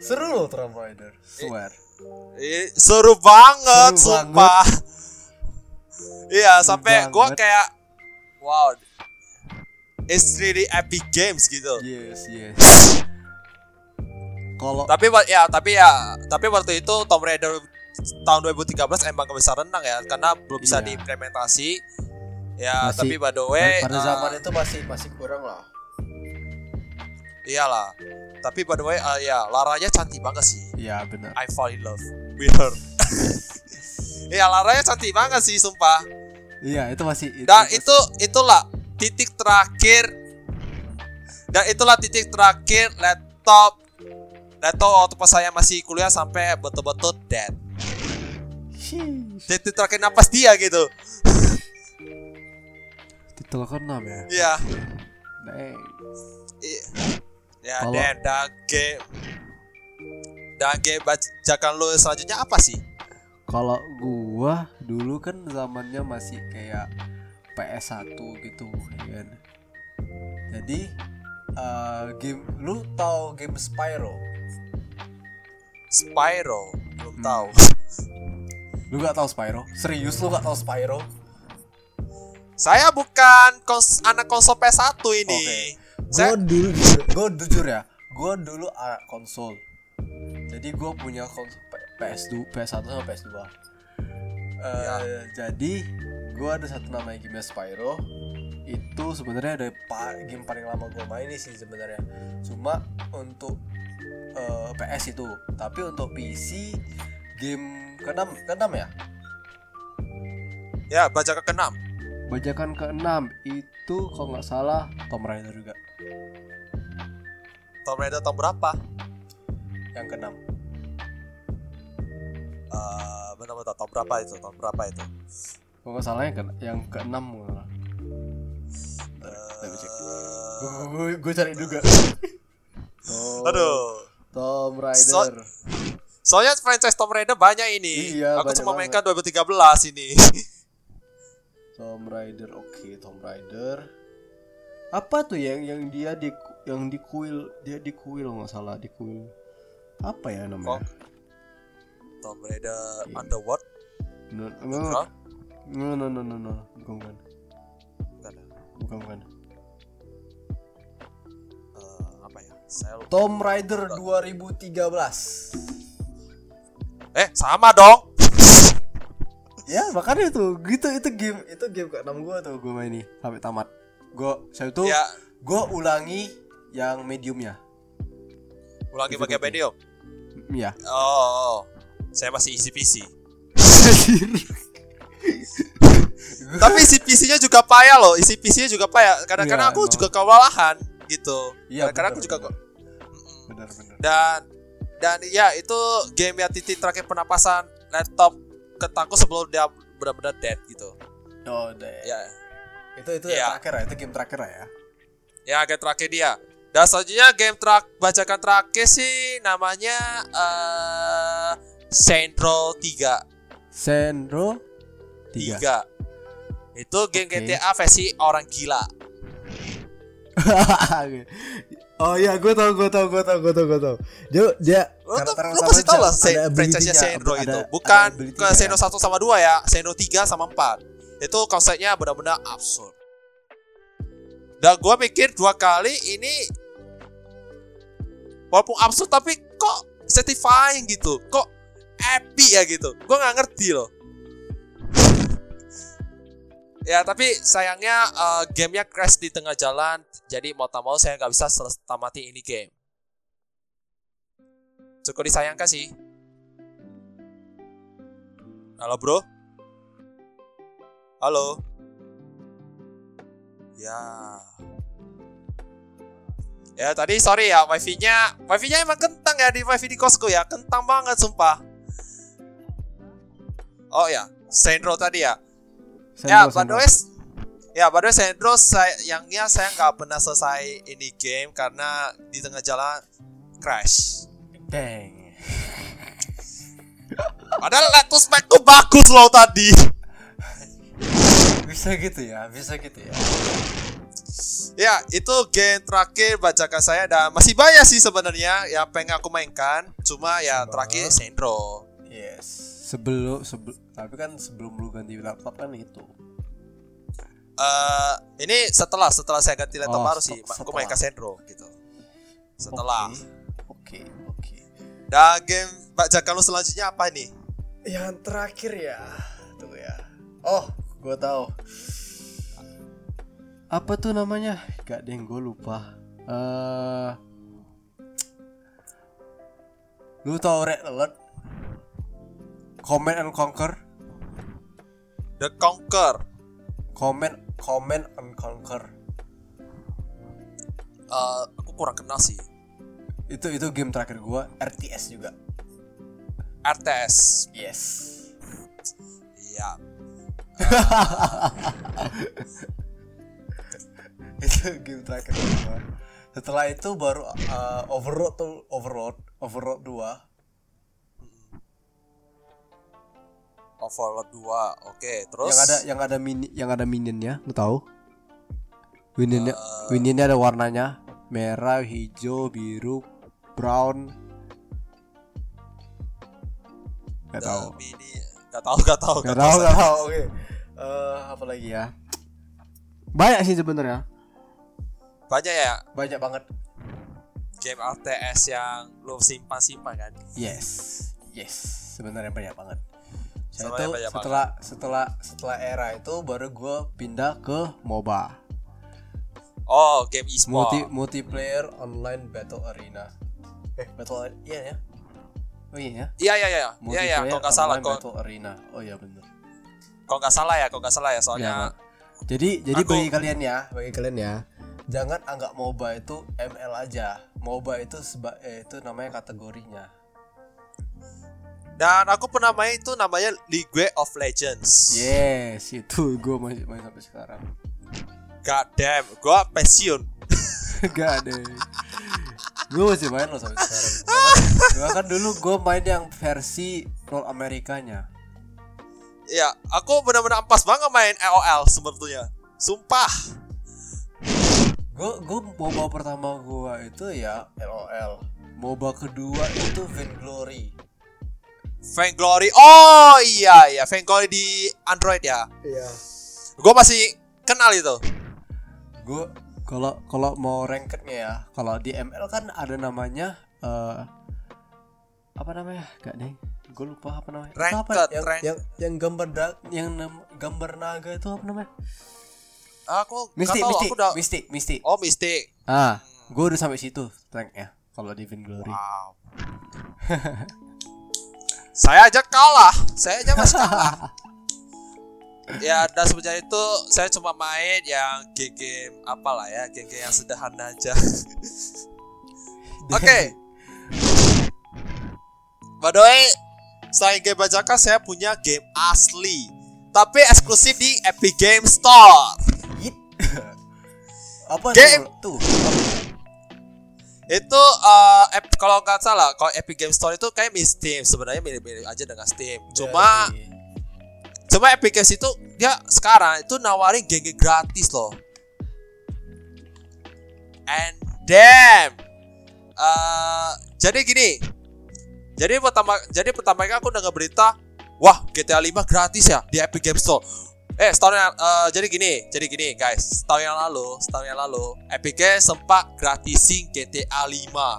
[SPEAKER 2] seru loh Tomb Raider swear
[SPEAKER 1] Ih, seru banget,
[SPEAKER 2] Seru
[SPEAKER 1] sumpah. Iya, sampai gua
[SPEAKER 2] banget.
[SPEAKER 1] kayak wow. It's really epic games gitu.
[SPEAKER 2] yes yes kalau
[SPEAKER 1] Tapi ya, tapi ya, tapi waktu itu Tomb Raider tahun 2013 emang gak bisa renang ya karena belum bisa
[SPEAKER 2] Iya.
[SPEAKER 1] diimplementasi. Ya,
[SPEAKER 2] Masih-
[SPEAKER 1] tapi by the way,
[SPEAKER 2] pada
[SPEAKER 1] uh,
[SPEAKER 2] zaman itu masih masih kurang lah
[SPEAKER 1] iyalah. Tapi by the way, uh, ya Laranya cantik banget sih.
[SPEAKER 2] iya benar
[SPEAKER 1] I fall in love with her. Iya, Laranya cantik banget sih, sumpah.
[SPEAKER 2] iya itu masih
[SPEAKER 1] Dan
[SPEAKER 2] masih-
[SPEAKER 1] itu itulah titik terakhir dan itulah titik terakhir laptop laptop waktu pas saya masih kuliah sampai betul-betul dead. Titik terakhir napas dia gitu.
[SPEAKER 2] titel keenam ya
[SPEAKER 1] Iya.
[SPEAKER 2] Dang.
[SPEAKER 1] I- Ya, dan dan game dan game bajakan lu selanjutnya apa sih?
[SPEAKER 2] Kalau gua dulu kan zamannya masih kayak PS1 gitu kan. Jadi eh, game lu tahu game Spyro?
[SPEAKER 1] Spyro, belum
[SPEAKER 2] Hmm.
[SPEAKER 1] tahu.
[SPEAKER 2] Lu gak tahu Spyro? Serius lu gak tahu Spyro?
[SPEAKER 1] Saya bukan kons anak konsol PS1 ini. Saya
[SPEAKER 2] Gua dulu gua jujur ya, gua dulu anak konsol. Jadi gua punya konsol P- PS2, PS1 sama PS2. Eh,
[SPEAKER 1] Ya.
[SPEAKER 2] Jadi gua ada satu namanya game Spyro. Itu sebenarnya ada pa- game paling lama gua main sih sebenarnya. Cuma untuk eh, PS itu tapi untuk PC game keenam keenam ya
[SPEAKER 1] Ya, baca ke keenam.
[SPEAKER 2] bajakan keenam itu kalau nggak salah Tomb Raider juga
[SPEAKER 1] Tomb Raider tahun berapa?
[SPEAKER 2] yang keenam
[SPEAKER 1] Eh, benar-benar tahun berapa itu? Tahun berapa itu?
[SPEAKER 2] kalau nggak salah yang, ke yang keenam gue gue cari juga Tom,
[SPEAKER 1] aduh.
[SPEAKER 2] Tomb Raider
[SPEAKER 1] So- Soalnya franchise Tomb Raider banyak ini.
[SPEAKER 2] Iya,
[SPEAKER 1] Aku
[SPEAKER 2] banyak
[SPEAKER 1] cuma
[SPEAKER 2] banget.
[SPEAKER 1] mainkan 2013 ini.
[SPEAKER 2] Tomb Raider oke Tomb Raider apa tuh yang yang dia di yang di kuil dia di kuil nggak salah di kuil apa ya
[SPEAKER 1] Kok?
[SPEAKER 2] namanya
[SPEAKER 1] Tomb Raider
[SPEAKER 2] Iya.
[SPEAKER 1] Underworld.
[SPEAKER 2] no
[SPEAKER 1] Hah?
[SPEAKER 2] no no no no no no bukan bukan
[SPEAKER 1] Bukan ya?
[SPEAKER 2] bukan bukan
[SPEAKER 1] Saya lupa.
[SPEAKER 2] Tomb Raider 2013
[SPEAKER 1] Eh, sama dong.
[SPEAKER 2] ya makanya tuh gitu itu game itu game ke enam gua tuh gua main nih sampai tamat gua saya tuh
[SPEAKER 1] Ya,
[SPEAKER 2] gua ulangi yang mediumnya
[SPEAKER 1] ulangi
[SPEAKER 2] Itu
[SPEAKER 1] pakai medium.
[SPEAKER 2] ya
[SPEAKER 1] Oh, saya masih isi PC. Tapi isi PC-nya juga payah loh. Isi PC-nya juga payah. Kadang-kadang
[SPEAKER 2] Iya,
[SPEAKER 1] aku
[SPEAKER 2] emang.
[SPEAKER 1] juga kewalahan gitu.
[SPEAKER 2] Iya,
[SPEAKER 1] Kadang-kadang aku juga. Mm-mm.
[SPEAKER 2] Benar benar
[SPEAKER 1] dan dan ya itu game yang titik terakhir penapasan laptop ketaku sebelum dia benar-benar dead gitu.
[SPEAKER 2] oh deh
[SPEAKER 1] Ya,
[SPEAKER 2] itu itu yang terakhir ya itu game terakhir ya
[SPEAKER 1] ya game terakhir dia. Dan selanjutnya game terak bacakan terakhir sih namanya eh Central 3.
[SPEAKER 2] Sendro
[SPEAKER 1] 3. Itu game
[SPEAKER 2] Oke.
[SPEAKER 1] GTA versi orang gila.
[SPEAKER 2] Oh iya, gue tau, gue tau, gue tau, gue tau, gue tau. Dia, dia.
[SPEAKER 1] Lo tuh
[SPEAKER 2] karakter
[SPEAKER 1] lo pasti tau lah
[SPEAKER 2] ada
[SPEAKER 1] se-
[SPEAKER 2] ability-nya,
[SPEAKER 1] franchise-nya Sendro
[SPEAKER 2] ada-
[SPEAKER 1] itu. Bukan bukan. Sendro 1 sama 2 ya, Sendro 3 sama 4. Itu konsepnya benar-benar absurd. Dan gua mikir dua kali ini walaupun absurd tapi kok satisfying gitu. Kok epic ya gitu. Gua nggak ngerti loh. Ya tapi sayangnya eh, gamenya crash di tengah jalan. Jadi mau tak mau saya nggak bisa tamati ini game. Cukup disayangkan sih. Halo bro? Halo? Ya. Ya tadi sorry ya wifi nya wifi nya emang kentang ya di wifi di kosku ya. Kentang banget sumpah. Oh ya Sendro tadi ya ya, by way, ya, by the way, Sandro, sayangnya saya nggak pernah selesai ini game karena di tengah jalan crash.
[SPEAKER 2] Dang.
[SPEAKER 1] Padahal laptop spekku bagus loh tadi.
[SPEAKER 2] Bisa gitu ya, bisa gitu ya.
[SPEAKER 1] Ya, itu game terakhir bacakan saya dan masih banyak sih sebenarnya yang pengen aku mainkan. Cuma ya terakhir Sandro.
[SPEAKER 2] Yes. Sebelum sebelum tapi kan sebelum lu ganti laptop kan itu.
[SPEAKER 1] Eh, ini setelah setelah saya ganti laptop
[SPEAKER 2] Oh,
[SPEAKER 1] baru sih, aku main ke Sandro gitu. Setelah.
[SPEAKER 2] Oke, oke.
[SPEAKER 1] Dan game bacakan lu selanjutnya apa nih?
[SPEAKER 2] Yang terakhir ya, tunggu ya. Oh, gue tahu. Apa tuh namanya? Gak deh, gue lupa. Eh, lu tahu Red Alert? Command and Conquer?
[SPEAKER 1] The Conquer.
[SPEAKER 2] Command, Command and Conquer.
[SPEAKER 1] Eh, aku kurang kenal sih.
[SPEAKER 2] Itu itu game terakhir gua, RTS juga.
[SPEAKER 1] RTS.
[SPEAKER 2] Yes.
[SPEAKER 1] Iya.
[SPEAKER 2] itu game terakhir gua. Setelah itu baru uh, Overlord tuh Overlord, Overlord 2.
[SPEAKER 1] Overlord 2. Oke, terus?
[SPEAKER 2] Yang ada yang ada mini yang ada minionnya lu tahu? Minionnya
[SPEAKER 1] Eh.
[SPEAKER 2] minionnya ada warnanya. Merah hijau biru brown.
[SPEAKER 1] The
[SPEAKER 2] tahu.
[SPEAKER 1] Mini. Gak tahu, gak tahu,
[SPEAKER 2] nggak tahu. nggak tahu oke. Eh, apa lagi ya? Banyak sih sebenarnya.
[SPEAKER 1] Banyak ya?
[SPEAKER 2] Banyak banget.
[SPEAKER 1] Game RTS yang lu simpan-simpan kan?
[SPEAKER 2] yes yes. Sebenarnya banyak banget saya
[SPEAKER 1] Sebenarnya
[SPEAKER 2] itu setelah setelah setelah era itu baru gue pindah ke MOBA
[SPEAKER 1] Oh, game e-sport.
[SPEAKER 2] multi multiplayer online battle arena Eh, Battle iya ya. Oh iya ya.
[SPEAKER 1] Iya iya iya. Iya iya, kalau nggak salah kok
[SPEAKER 2] Battle Arena. Oh iya benar.
[SPEAKER 1] kalau nggak salah ya, kalau nggak salah ya soalnya
[SPEAKER 2] Iya, Jadi jadi
[SPEAKER 1] Aku-
[SPEAKER 2] bagi kalian ya, bagi kalian ya, jangan anggap MOBA itu ML aja. MOBA itu seba, eh, itu namanya kategorinya.
[SPEAKER 1] Dan aku pernah main itu namanya League of Legends.
[SPEAKER 2] Yes, itu gue masih main sampai sekarang.
[SPEAKER 1] God damn, gua pensiun.
[SPEAKER 2] Gak deh. Gue masih main loh sampai sekarang. Bahkan, bahkan dulu gue main yang versi role Amerikanya.
[SPEAKER 1] Ya, aku benar-benar ampas banget main LOL sebetulnya. Sumpah.
[SPEAKER 2] Gue gue MOBA pertama gue itu ya LOL. MOBA kedua itu Vainglory.
[SPEAKER 1] Vainglory. Oh iya iya, Vainglory di Android ya.
[SPEAKER 2] Iya.
[SPEAKER 1] Gua masih kenal itu.
[SPEAKER 2] Gue kalau kalau mau rankednya ya, kalau di ML kan ada namanya eh apa namanya? Gak deh. Gue lupa apa namanya. Itu apa?
[SPEAKER 1] Ranked,
[SPEAKER 2] Yang,
[SPEAKER 1] rank-
[SPEAKER 2] yang yang gambar da- yang gambar naga itu apa namanya?
[SPEAKER 1] Aku nggak
[SPEAKER 2] Mistik, mistik,
[SPEAKER 1] aku udah
[SPEAKER 2] mistik, mistik.
[SPEAKER 1] Oh, Mystic.
[SPEAKER 2] Ah, gue udah sampai situ ranknya kalau di Vainglory.
[SPEAKER 1] Wow. saya aja kalah. Saya aja masih kalah. ya, dan sebenarnya itu saya cuma main yang game-game apalah ya, game-game yang sederhana aja. Oke. By the way, selain game bajakan saya punya game asli, tapi eksklusif di Epic Game Store.
[SPEAKER 2] Apa
[SPEAKER 1] Game.
[SPEAKER 2] tuh? Tuh.
[SPEAKER 1] Itu eh, ep- kalau nggak salah, kalau Epic Game Store itu kayak mirip Steam sebenarnya mirip-mirip aja dengan Steam. Cuma
[SPEAKER 2] Jadi,
[SPEAKER 1] cuma Epic Games itu dia sekarang itu nawarin game gratis loh. And damn. eh jadi gini. Jadi pertama jadi pertama kali aku dengar berita, wah GTA 5 gratis ya di Epic Game Store. Eh, setahun yang, eh, jadi gini, jadi gini guys, setahun yang lalu, setahun yang lalu, Epic Games sempat gratisin GTA 5.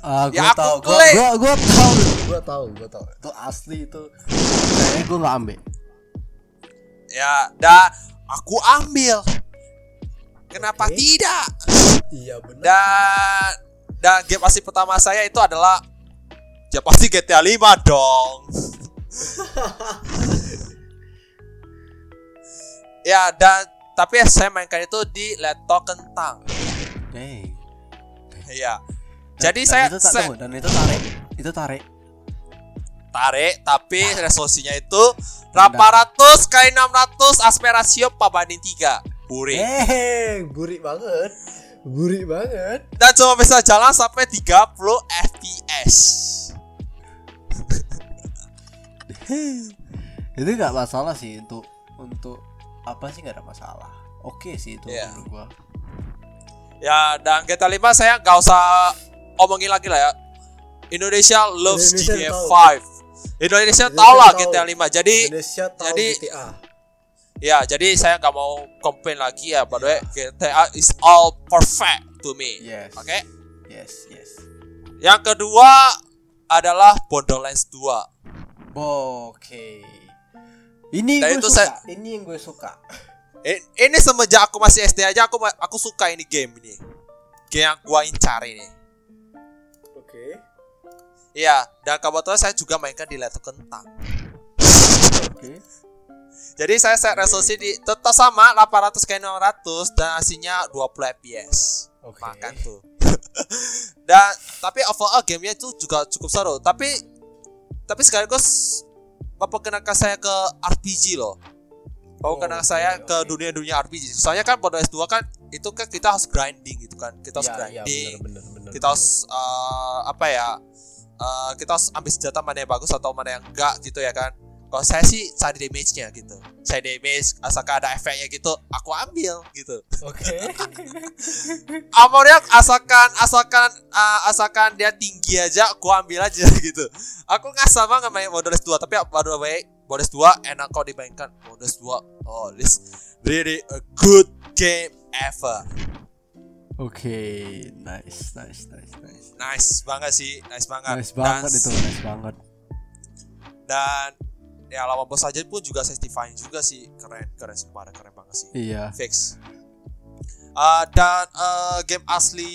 [SPEAKER 2] Ah,
[SPEAKER 1] Ya,
[SPEAKER 2] gua
[SPEAKER 1] aku
[SPEAKER 2] tahu, gua,
[SPEAKER 1] klik.
[SPEAKER 2] gua, gua tahu, gua tahu, gua tahu. Itu asli itu. Kayaknya gua nggak ambil.
[SPEAKER 1] Ya, dan aku ambil. Kenapa
[SPEAKER 2] Oke.
[SPEAKER 1] tidak?
[SPEAKER 2] Iya benar.
[SPEAKER 1] Dan dan game asli pertama saya itu adalah ya pasti GTA 5 dong. ya dan tapi saya mainkan itu di laptop kentang.
[SPEAKER 2] Dang.
[SPEAKER 1] Iya. Jadi
[SPEAKER 2] dan
[SPEAKER 1] saya,
[SPEAKER 2] itu, tak-
[SPEAKER 1] saya
[SPEAKER 2] tunggu, dan itu tarik, itu tarik.
[SPEAKER 1] tarik tapi resolusinya itu 800 kali 600 aspek rasio 4 banding 3. Buri.
[SPEAKER 2] Eh, burik banget. Burik banget.
[SPEAKER 1] Dan cuma bisa jalan sampai 30 FPS.
[SPEAKER 2] itu nggak masalah sih untuk untuk apa sih nggak ada masalah. Oke sih itu
[SPEAKER 1] Iya.
[SPEAKER 2] menurut gua.
[SPEAKER 1] Ya, dan GTA 5 saya nggak usah omongin lagi lah ya. Indonesia loves
[SPEAKER 2] Indonesia
[SPEAKER 1] GTA
[SPEAKER 2] tahu.
[SPEAKER 1] 5. Indonesia,
[SPEAKER 2] Indonesia
[SPEAKER 1] tahu lah
[SPEAKER 2] tahu.
[SPEAKER 1] GTA 5. Jadi
[SPEAKER 2] Indonesia tahu
[SPEAKER 1] jadi-
[SPEAKER 2] GTA.
[SPEAKER 1] ya, jadi saya nggak mau komplain lagi ya. By the way, GTA is all perfect to me.
[SPEAKER 2] Yes.
[SPEAKER 1] Oke.
[SPEAKER 2] Yes, yes.
[SPEAKER 1] Yang kedua adalah Borderlands 2.
[SPEAKER 2] Oke. Ini gue
[SPEAKER 1] itu
[SPEAKER 2] suka.
[SPEAKER 1] saya-
[SPEAKER 2] Ini yang gue suka.
[SPEAKER 1] Eh, Ini semenjak aku masih SD aja aku aku suka ini game ini. Game yang gua incar ini.
[SPEAKER 2] Oke.
[SPEAKER 1] Iya, dan kebetulan saya juga mainkan di laptop kentang.
[SPEAKER 2] Oke.
[SPEAKER 1] Jadi saya set resolusi di tetap sama 800 ke 600 dan hasilnya 20 fps.
[SPEAKER 2] Oke.
[SPEAKER 1] Makan tuh. dan tapi overall gamenya itu juga cukup seru. Tapi tapi sekaligus memperkenalkan saya ke RPG loh.
[SPEAKER 2] Oh,
[SPEAKER 1] saya
[SPEAKER 2] oke,
[SPEAKER 1] ke dunia-dunia RPG. Soalnya kan Borderlands 2 kan itu kan kita harus grinding gitu kan. Kita harus
[SPEAKER 2] iya,
[SPEAKER 1] grinding.
[SPEAKER 2] bener, bener, bener,
[SPEAKER 1] kita harus eh, apa ya? eh, kita harus ambil senjata mana yang bagus atau mana yang enggak gitu ya kan. Kalau saya sih cari damage-nya gitu. Saya damage asalkan ada efeknya gitu, aku ambil gitu.
[SPEAKER 2] Oke.
[SPEAKER 1] Amornya asalkan asalkan eh, asalkan dia tinggi aja, aku ambil aja gitu. Aku ngasal banget main Borderlands 2, tapi baru baik Borderlands 2 enak kok dimainkan. Borderlands 2, oh this really a good game ever.
[SPEAKER 2] Oke, nice, nice, nice, nice.
[SPEAKER 1] Nice banget sih, nice banget.
[SPEAKER 2] Nice banget
[SPEAKER 1] Dan-
[SPEAKER 2] itu, nice banget.
[SPEAKER 1] dan ya lawan bos aja pun juga satisfying juga sih keren keren kemarin keren banget sih
[SPEAKER 2] Iya.
[SPEAKER 1] fix Eh, dan eh, game asli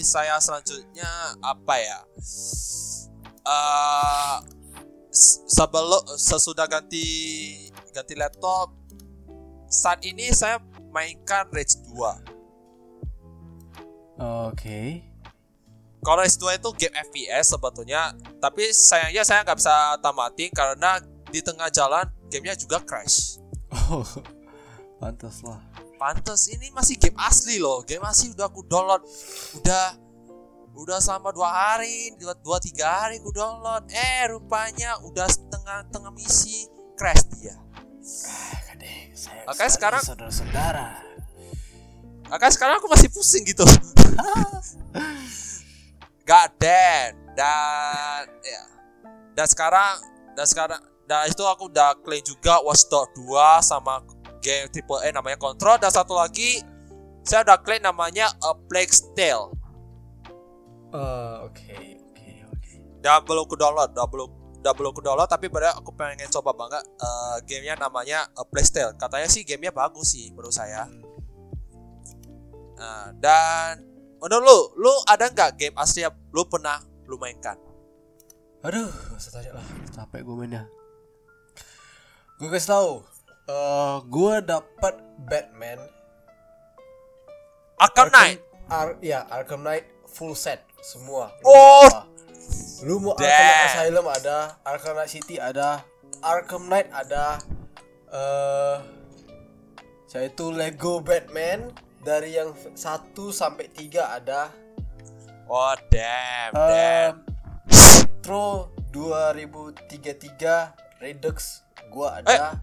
[SPEAKER 1] saya selanjutnya apa ya? Eh s- sebelum sesudah ganti ganti laptop saat ini saya mainkan Rage 2.
[SPEAKER 2] Oke.
[SPEAKER 1] Kalau Rage 2 itu game FPS sebetulnya, tapi sayangnya saya nggak bisa tamatin karena di tengah jalan gamenya juga crash.
[SPEAKER 2] Oh, pantas lah.
[SPEAKER 1] Pantes ini masih game asli loh, game asli udah aku download, udah udah selama dua hari, dua, dua tiga hari aku download. Eh rupanya udah setengah tengah misi crash dia.
[SPEAKER 2] Ah, kadeh, saya
[SPEAKER 1] Makanya sekarang-
[SPEAKER 2] saudara-saudara.
[SPEAKER 1] Makanya sekarang aku masih pusing gitu. God damn. Dan ya. Dan sekarang dan sekarang dan itu aku udah claim juga Watch Dogs 2 sama game triple A namanya Control dan satu lagi saya udah claim namanya A Plague Tale.
[SPEAKER 2] Eh, Oke, oke, oke.
[SPEAKER 1] Dan belum ku download, udah belum udah belum ku download tapi pada aku pengen coba banget eh, gamenya namanya A Plague Tale. Katanya sih gamenya bagus sih menurut saya. Nah, dan menurut lu, lu ada nggak game asli yang lu pernah lu mainkan?
[SPEAKER 2] Aduh, usah tanya lah. Capek gue mainnya. Gue kasih tahu. Eh, gue dapat Batman.
[SPEAKER 1] Arkham Knight.
[SPEAKER 2] Ar ya, Arkham Knight full set semua. Lu
[SPEAKER 1] Oh.
[SPEAKER 2] apa? Lu mau Arkham Knight
[SPEAKER 1] Damn.
[SPEAKER 2] Asylum ada, Arkham Knight City ada, Arkham Knight ada. Eh, saya itu Lego Batman dari yang 1 sampai 3 ada.
[SPEAKER 1] Oh damn,
[SPEAKER 2] Eh,
[SPEAKER 1] damn.
[SPEAKER 2] Metro 2033 Redux gua ada.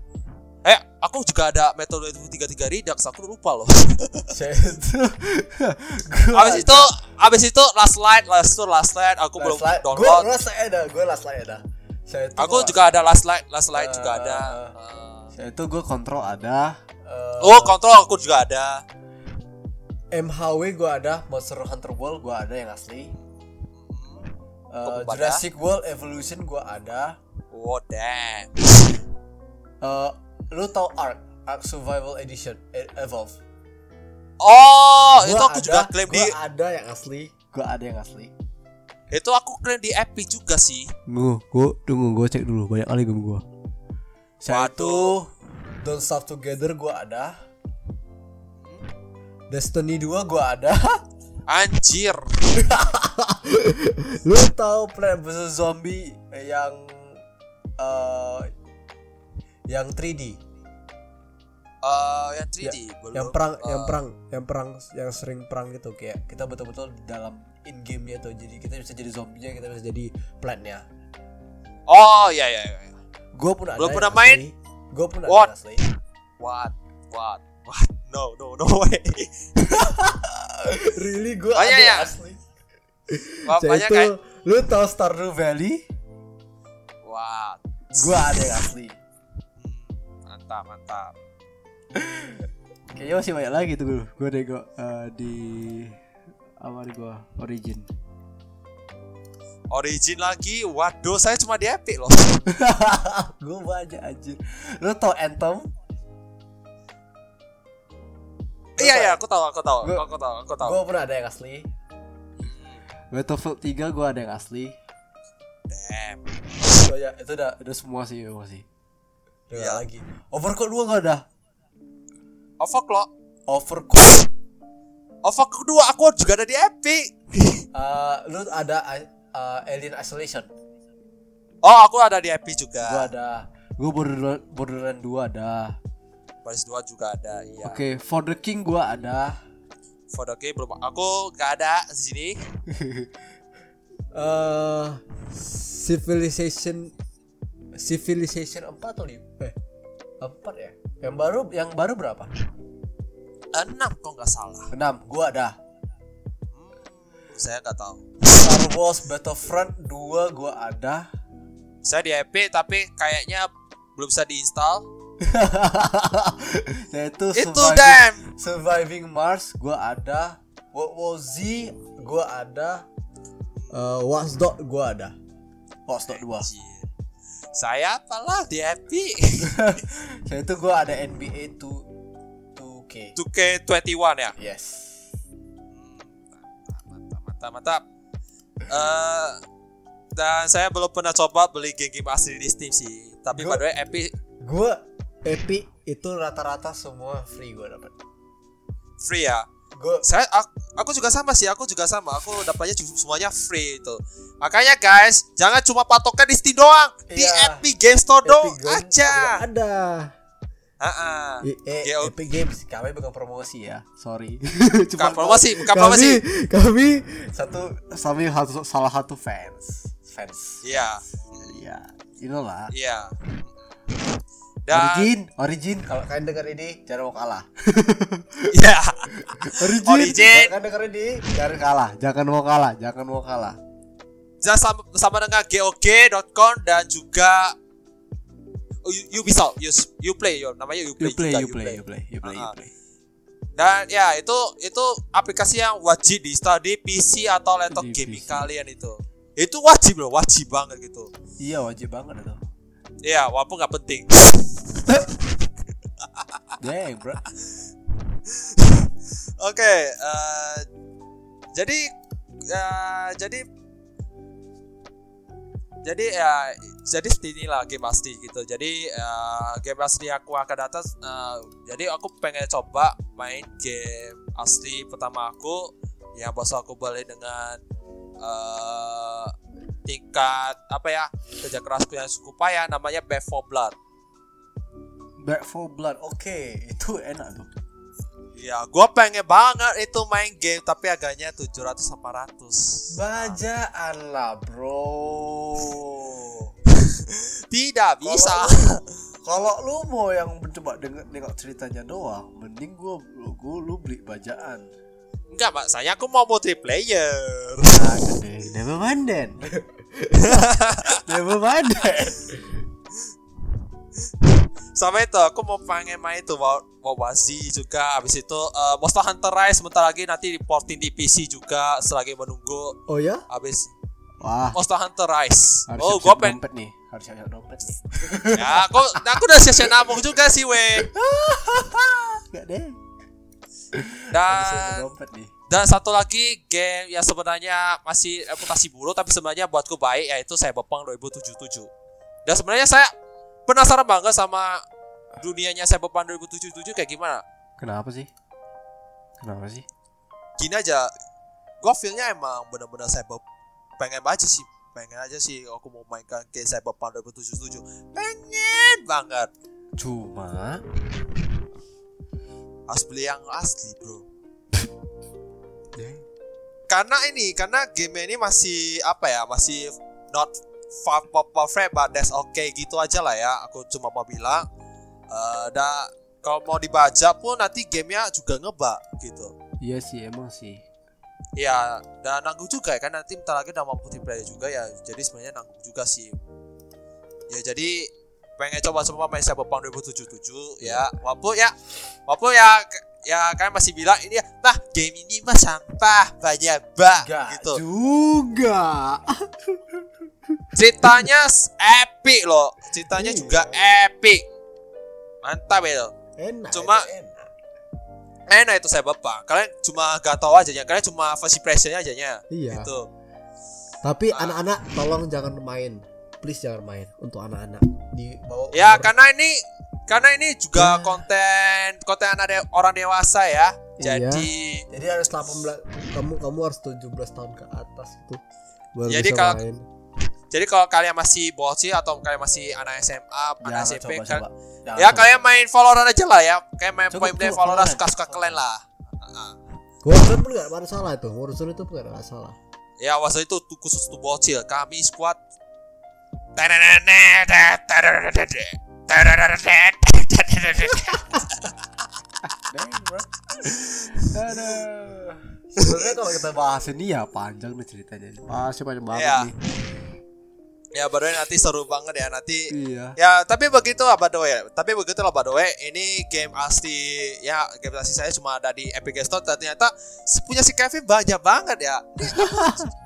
[SPEAKER 1] Eh, aku juga ada metode 33 Redux, aku lupa loh.
[SPEAKER 2] Saya itu gua
[SPEAKER 1] abis itu, abis itu last light, last itu last light, aku belum
[SPEAKER 2] last light. Gua
[SPEAKER 1] download.
[SPEAKER 2] last light ada, gua last light ada. Saya itu
[SPEAKER 1] Aku
[SPEAKER 2] gua-
[SPEAKER 1] juga ada last light, last light juga
[SPEAKER 2] Eh,
[SPEAKER 1] ada.
[SPEAKER 2] eh,
[SPEAKER 1] Eh,
[SPEAKER 2] Saya itu gua kontrol ada. Eh,
[SPEAKER 1] Oh, kontrol aku juga ada.
[SPEAKER 2] MHW gua ada, Monster Hunter World gua ada yang asli.
[SPEAKER 1] Ada?
[SPEAKER 2] Jurassic World Evolution gua ada.
[SPEAKER 1] Oh damn.
[SPEAKER 2] Eh, lu tau Ark, Ark Survival Edition, eh, Evolve.
[SPEAKER 1] Oh,
[SPEAKER 2] Gua
[SPEAKER 1] itu aku
[SPEAKER 2] ada,
[SPEAKER 1] juga klaim di
[SPEAKER 2] ada yang asli. Gua ada yang asli.
[SPEAKER 1] itu aku klaim di Epic juga sih.
[SPEAKER 2] Tunggu, gua tunggu gua cek dulu banyak kali
[SPEAKER 1] Waduh.
[SPEAKER 2] itu Don't Starve Together gua ada. Destiny 2 gua ada.
[SPEAKER 1] Anjir.
[SPEAKER 2] Lu tahu Plant vs Zombie yang eh yang 3D,
[SPEAKER 1] Eh, yang 3D belum.
[SPEAKER 2] yang perang,
[SPEAKER 1] Eh,
[SPEAKER 2] yang perang, yang perang, yang sering perang gitu kayak kita betul-betul di dalam in game-nya tuh. Jadi kita bisa jadi zombie-nya, kita bisa jadi plant-nya.
[SPEAKER 1] Oh, iya iya iya.
[SPEAKER 2] Gue pun ada.
[SPEAKER 1] Belum
[SPEAKER 2] yang
[SPEAKER 1] pernah main?
[SPEAKER 2] Gue pun ada
[SPEAKER 1] What?
[SPEAKER 2] yang asli.
[SPEAKER 1] What? What? What? No, no, no way.
[SPEAKER 2] really gue
[SPEAKER 1] Oh,
[SPEAKER 2] ada
[SPEAKER 1] iya, iya.
[SPEAKER 2] asli.
[SPEAKER 1] Wah,
[SPEAKER 2] itu,
[SPEAKER 1] kayak
[SPEAKER 2] lu tahu Stardew Valley?
[SPEAKER 1] What?
[SPEAKER 2] Gue ada asli.
[SPEAKER 1] Hmm, mantap, mantap.
[SPEAKER 2] Kayaknya masih banyak lagi tuh gue. Gue nego eh, di apa nih gue origin.
[SPEAKER 1] Origin lagi. Waduh, saya cuma di Epic loh.
[SPEAKER 2] gue banyak anjir. Lu tau Anthem?
[SPEAKER 1] Iya, iya, aku tahu, aku tahu.
[SPEAKER 2] Gua-
[SPEAKER 1] Aku tahu, aku tahu.
[SPEAKER 2] Gue pernah ada yang asli. Battlefield 3 gue ada yang asli.
[SPEAKER 1] Damn.
[SPEAKER 2] Oh ya, itu udah udah semua sih masih. Udah
[SPEAKER 1] Iya.
[SPEAKER 2] nggak lagi. Overcooked 2 gak ada.
[SPEAKER 1] Overclock.
[SPEAKER 2] Overcooked.
[SPEAKER 1] Overclock 2 aku juga ada di Epic.
[SPEAKER 2] Eh, lu ada uh, Alien Isolation.
[SPEAKER 1] Oh, aku ada di Epic juga.
[SPEAKER 2] Gue ada. Gue Borderlands Borderlands 2 ada.
[SPEAKER 1] Paris 2 juga ada, iya.
[SPEAKER 2] Oke, For the King gue ada.
[SPEAKER 1] For the game belum. Aku gak ada di sini.
[SPEAKER 2] Eh Civilization Civilization 4 atau 5? Eh, 4 ya? Yang baru yang baru berapa?
[SPEAKER 1] 6 kok nggak salah.
[SPEAKER 2] 6. Gua ada.
[SPEAKER 1] Saya nggak tahu.
[SPEAKER 2] Star Wars Battlefront 2 gua ada.
[SPEAKER 1] Saya di Epic tapi kayaknya belum bisa diinstal.
[SPEAKER 2] Yaitu
[SPEAKER 1] Itu
[SPEAKER 2] Surviving,
[SPEAKER 1] damn.
[SPEAKER 2] Surviving Mars gua ada. World War Z gua ada. Uh, Watchdog gua ada. Watchdog 2.
[SPEAKER 1] Anjir. Saya apalah di Epic.
[SPEAKER 2] Yaitu gua ada NBA 2 2K.
[SPEAKER 1] 2K21 ya.
[SPEAKER 2] Yes.
[SPEAKER 1] Mantap, mantap, mantap mantap Eh, dan saya belum pernah coba beli game-game asli di Steam sih tapi
[SPEAKER 2] Gua-
[SPEAKER 1] by the way Epic
[SPEAKER 2] Gue Epic itu rata-rata semua free gue dapat.
[SPEAKER 1] free ya
[SPEAKER 2] Gue
[SPEAKER 1] saya aku, aku juga sama sih aku juga sama aku dapatnya semuanya free itu makanya guys jangan cuma patokan di Steam doang di
[SPEAKER 2] Iya.
[SPEAKER 1] Epic Game Store
[SPEAKER 2] Games
[SPEAKER 1] aja
[SPEAKER 2] ada. Eh,
[SPEAKER 1] GO
[SPEAKER 2] Epic Games kami bukan promosi ya, sorry.
[SPEAKER 1] Bukan promosi, bukan
[SPEAKER 2] kami,
[SPEAKER 1] promosi.
[SPEAKER 2] Kami satu kami satu, salah satu fans, fans.
[SPEAKER 1] iya
[SPEAKER 2] Iya, you know lah.
[SPEAKER 1] iya dan
[SPEAKER 2] Origin, Origin. Kalau kalian dengar ini, jangan mau kalah.
[SPEAKER 1] iya
[SPEAKER 2] Origin.
[SPEAKER 1] Origin.
[SPEAKER 2] Kalau kalian dengar ini, jangan kalah, jangan mau kalah, jangan mau kalah.
[SPEAKER 1] dan sama, sama dengan GOG.com dan juga oh, U- Ubisoft Use- Uplay yo namanya Uplay,
[SPEAKER 2] You play,
[SPEAKER 1] juga
[SPEAKER 2] you play, you play, you play, you
[SPEAKER 1] Ah,
[SPEAKER 2] play.
[SPEAKER 1] dan ya itu itu aplikasi yang wajib di install di PC atau laptop
[SPEAKER 2] Di
[SPEAKER 1] gaming
[SPEAKER 2] PC.
[SPEAKER 1] kalian itu itu wajib loh wajib banget gitu
[SPEAKER 2] Iya wajib banget itu.
[SPEAKER 1] Iya, walaupun nggak penting.
[SPEAKER 2] Dang bro.
[SPEAKER 1] Oke, eh, jadi eh, jadi jadi ya jadi seperti inilah game asli gitu. Jadi eh, game asli aku akan datang. eh, jadi aku pengen coba main game asli pertama aku yang bos aku beli dengan eh, tingkat apa ya kerja kerasku yang cukup payah namanya Back 4 Blood.
[SPEAKER 2] Back for Blood, oke, itu enak tuh.
[SPEAKER 1] Ya, gua pengen banget itu main game tapi harganya 700 800.
[SPEAKER 2] Bajaan lah bro.
[SPEAKER 1] Tidak bisa.
[SPEAKER 2] Kalau lu mau yang mencoba denger nengok ceritanya doang, mending gua gua lu beli bajaan.
[SPEAKER 1] Enggak, Pak. Saya aku mau multiplayer.
[SPEAKER 2] Ah, gede. Never mind then. Never mind then.
[SPEAKER 1] Sama itu aku mau pengen main itu mau mau Wazi juga habis itu eh, Monster Hunter Rise sebentar lagi nanti diporting di PC juga selagi menunggu
[SPEAKER 2] Oh ya?
[SPEAKER 1] habis
[SPEAKER 2] Wah.
[SPEAKER 1] Monster Hunter Rise.
[SPEAKER 2] Harus
[SPEAKER 1] oh,
[SPEAKER 2] siap-siap
[SPEAKER 1] gua pengen
[SPEAKER 2] dompet nih. Harus siap-siap dompet nih.
[SPEAKER 1] ya, aku aku udah siap-siap nabung juga sih, we.
[SPEAKER 2] Enggak deh.
[SPEAKER 1] Dan
[SPEAKER 2] siap-siap dompet nih.
[SPEAKER 1] Dan satu lagi game yang sebenarnya masih reputasi buruk tapi sebenarnya buatku baik yaitu Cyberpunk 2077. Dan sebenarnya saya penasaran banget sama dunianya Cyberpunk 2077 kayak gimana.
[SPEAKER 2] Kenapa sih? Kenapa sih?
[SPEAKER 1] Gini aja, gua feelnya emang bener-bener cyber pengen aja sih, pengen aja sih aku mau mainkan game Cyberpunk 2077. Pengen banget.
[SPEAKER 2] Cuma
[SPEAKER 1] Harus beli yang asli, bro.
[SPEAKER 2] deh.
[SPEAKER 1] karena ini karena game ini masih apa ya masih not far perfect but that's okay gitu aja lah ya aku cuma mau bilang. Dan kalau mau dibaca pun nanti gamenya juga ngebak gitu.
[SPEAKER 2] Iya sih emang sih.
[SPEAKER 1] ya dan nanggung juga ya kan nanti bentar lagi udah mau multiplayer juga ya jadi sebenarnya nanggung juga sih. Ya jadi pengen coba-coba main Cyberpunk 2077 ya. Walaupun ya walaupun ya ya kalian masih bilang ini ya nah game ini mah sampah banyak bug gitu
[SPEAKER 2] juga.
[SPEAKER 1] ceritanya epic loh ceritanya
[SPEAKER 2] Iya.
[SPEAKER 1] juga epic mantap itu
[SPEAKER 2] Enak.
[SPEAKER 1] Cuma-
[SPEAKER 2] enak.
[SPEAKER 1] enak itu saya bapak kalian cuma gak tahu aja ya kalian cuma first impressionnya aja nya
[SPEAKER 2] Iya.
[SPEAKER 1] gitu
[SPEAKER 2] Tapi
[SPEAKER 1] Ah.
[SPEAKER 2] anak-anak tolong jangan main. Please jangan main untuk anak-anak. Di bawah
[SPEAKER 1] ya
[SPEAKER 2] umur-
[SPEAKER 1] karena ini karena ini juga
[SPEAKER 2] Ya.
[SPEAKER 1] konten konten anak de- orang dewasa ya
[SPEAKER 2] Iya.
[SPEAKER 1] jadi
[SPEAKER 2] Jadi harus 18 kamu kamu harus 17 tahun ke atas itu baru
[SPEAKER 1] Jadi
[SPEAKER 2] bisa
[SPEAKER 1] kalau-
[SPEAKER 2] main.
[SPEAKER 1] jadi kalau kalian masih bocil atau kalian masih anak SMA anak SMP
[SPEAKER 2] coba,
[SPEAKER 1] kan
[SPEAKER 2] coba. Jangan
[SPEAKER 1] ya
[SPEAKER 2] coba.
[SPEAKER 1] kalian main Valorant aja lah ya kayak main
[SPEAKER 2] Coba,
[SPEAKER 1] point blank
[SPEAKER 2] coba,
[SPEAKER 1] Valorant suka-suka kalian lah Ah.
[SPEAKER 2] Warzone pun gak ada salah itu. Warzone itu pun gak ada masalah.
[SPEAKER 1] Ya waktu itu tuh khusus tuh bocil Kami squad
[SPEAKER 2] Dang, bro. Aduh. Sebenarnya kalau kita bahas ini ya panjang nih ceritanya. Masih panjang banget
[SPEAKER 1] Iya.
[SPEAKER 2] nih.
[SPEAKER 1] Ya baru nanti seru banget ya nanti
[SPEAKER 2] Iya.
[SPEAKER 1] Ya tapi begitu lah by the way Tapi begitu lah by the way Ini game asli Ya game asli saya cuma ada di Epic Store ternyata Punya si Kevin banyak banget ya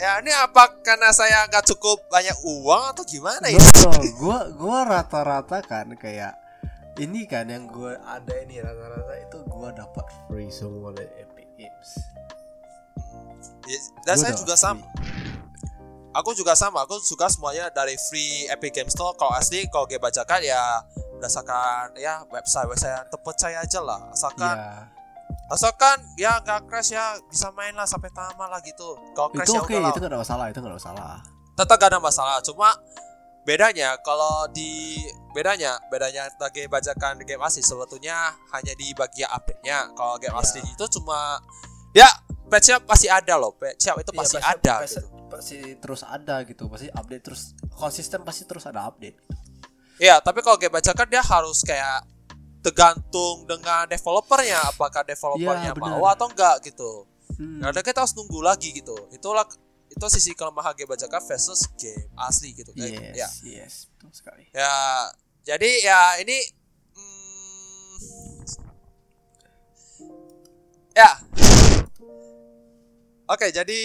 [SPEAKER 1] Ya ini apa karena saya nggak cukup banyak uang atau gimana ya
[SPEAKER 2] Betul. Gua gua rata-rata kan kayak ini kan yang gua ada ini rata-rata itu gua dapat free semua dari Epic Games.
[SPEAKER 1] Ya, Dan
[SPEAKER 2] Gua
[SPEAKER 1] saya juga sama. Aku juga sama. Aku suka semuanya dari free Epic Game Store. Kalau asli, kalau game bajakan ya berdasarkan ya website website yang terpercaya aja lah. Asalkan
[SPEAKER 2] Iya.
[SPEAKER 1] Asalkan ya nggak crash ya bisa main lah sampai tamat lah gitu. Kalau crash
[SPEAKER 2] Itu
[SPEAKER 1] ya
[SPEAKER 2] oke,
[SPEAKER 1] udahlah.
[SPEAKER 2] itu gak ada masalah, itu gak ada masalah.
[SPEAKER 1] tetap gak ada masalah cuma bedanya kalau di bedanya bedanya game bajakan game asli sebetulnya hanya di bagian update-nya kalau game
[SPEAKER 2] Iya.
[SPEAKER 1] asli itu cuma ya patch-nya pasti ada loh patch-nya itu
[SPEAKER 2] Iya,
[SPEAKER 1] pasti
[SPEAKER 2] pasti-
[SPEAKER 1] ada
[SPEAKER 2] pasti,
[SPEAKER 1] gitu
[SPEAKER 2] pasti terus ada gitu, pasti update terus konsisten pasti terus ada update.
[SPEAKER 1] Iya tapi kalau game bajakan dia harus kayak tergantung dengan developernya apakah developernya
[SPEAKER 2] benar.
[SPEAKER 1] mau atau enggak gitu
[SPEAKER 2] Hmm.
[SPEAKER 1] Karena kita harus nunggu lagi gitu itulah itu sisi kelemahan game bajakan versus game asli gitu kan
[SPEAKER 2] Yes,
[SPEAKER 1] ya
[SPEAKER 2] yes, betul sekali.
[SPEAKER 1] Ya, jadi ya ini mm, ya. Oke, jadi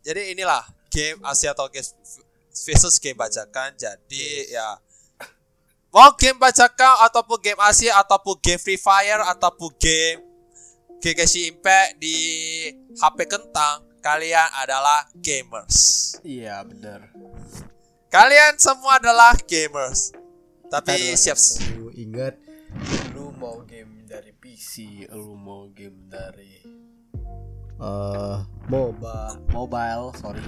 [SPEAKER 1] jadi inilah game Asia atau game versus game bajakan. Jadi ya mau game bajakan ataupun game Asia ataupun game Free Fire ataupun game Genshin Impact di HP kentang, kalian adalah gamers.
[SPEAKER 2] Iya, benar.
[SPEAKER 1] Kalian semua adalah gamers. Tapi siap
[SPEAKER 2] selalu ingat lu mau game dari PC, lu mau game dari eh MOBA, mobile, sorry.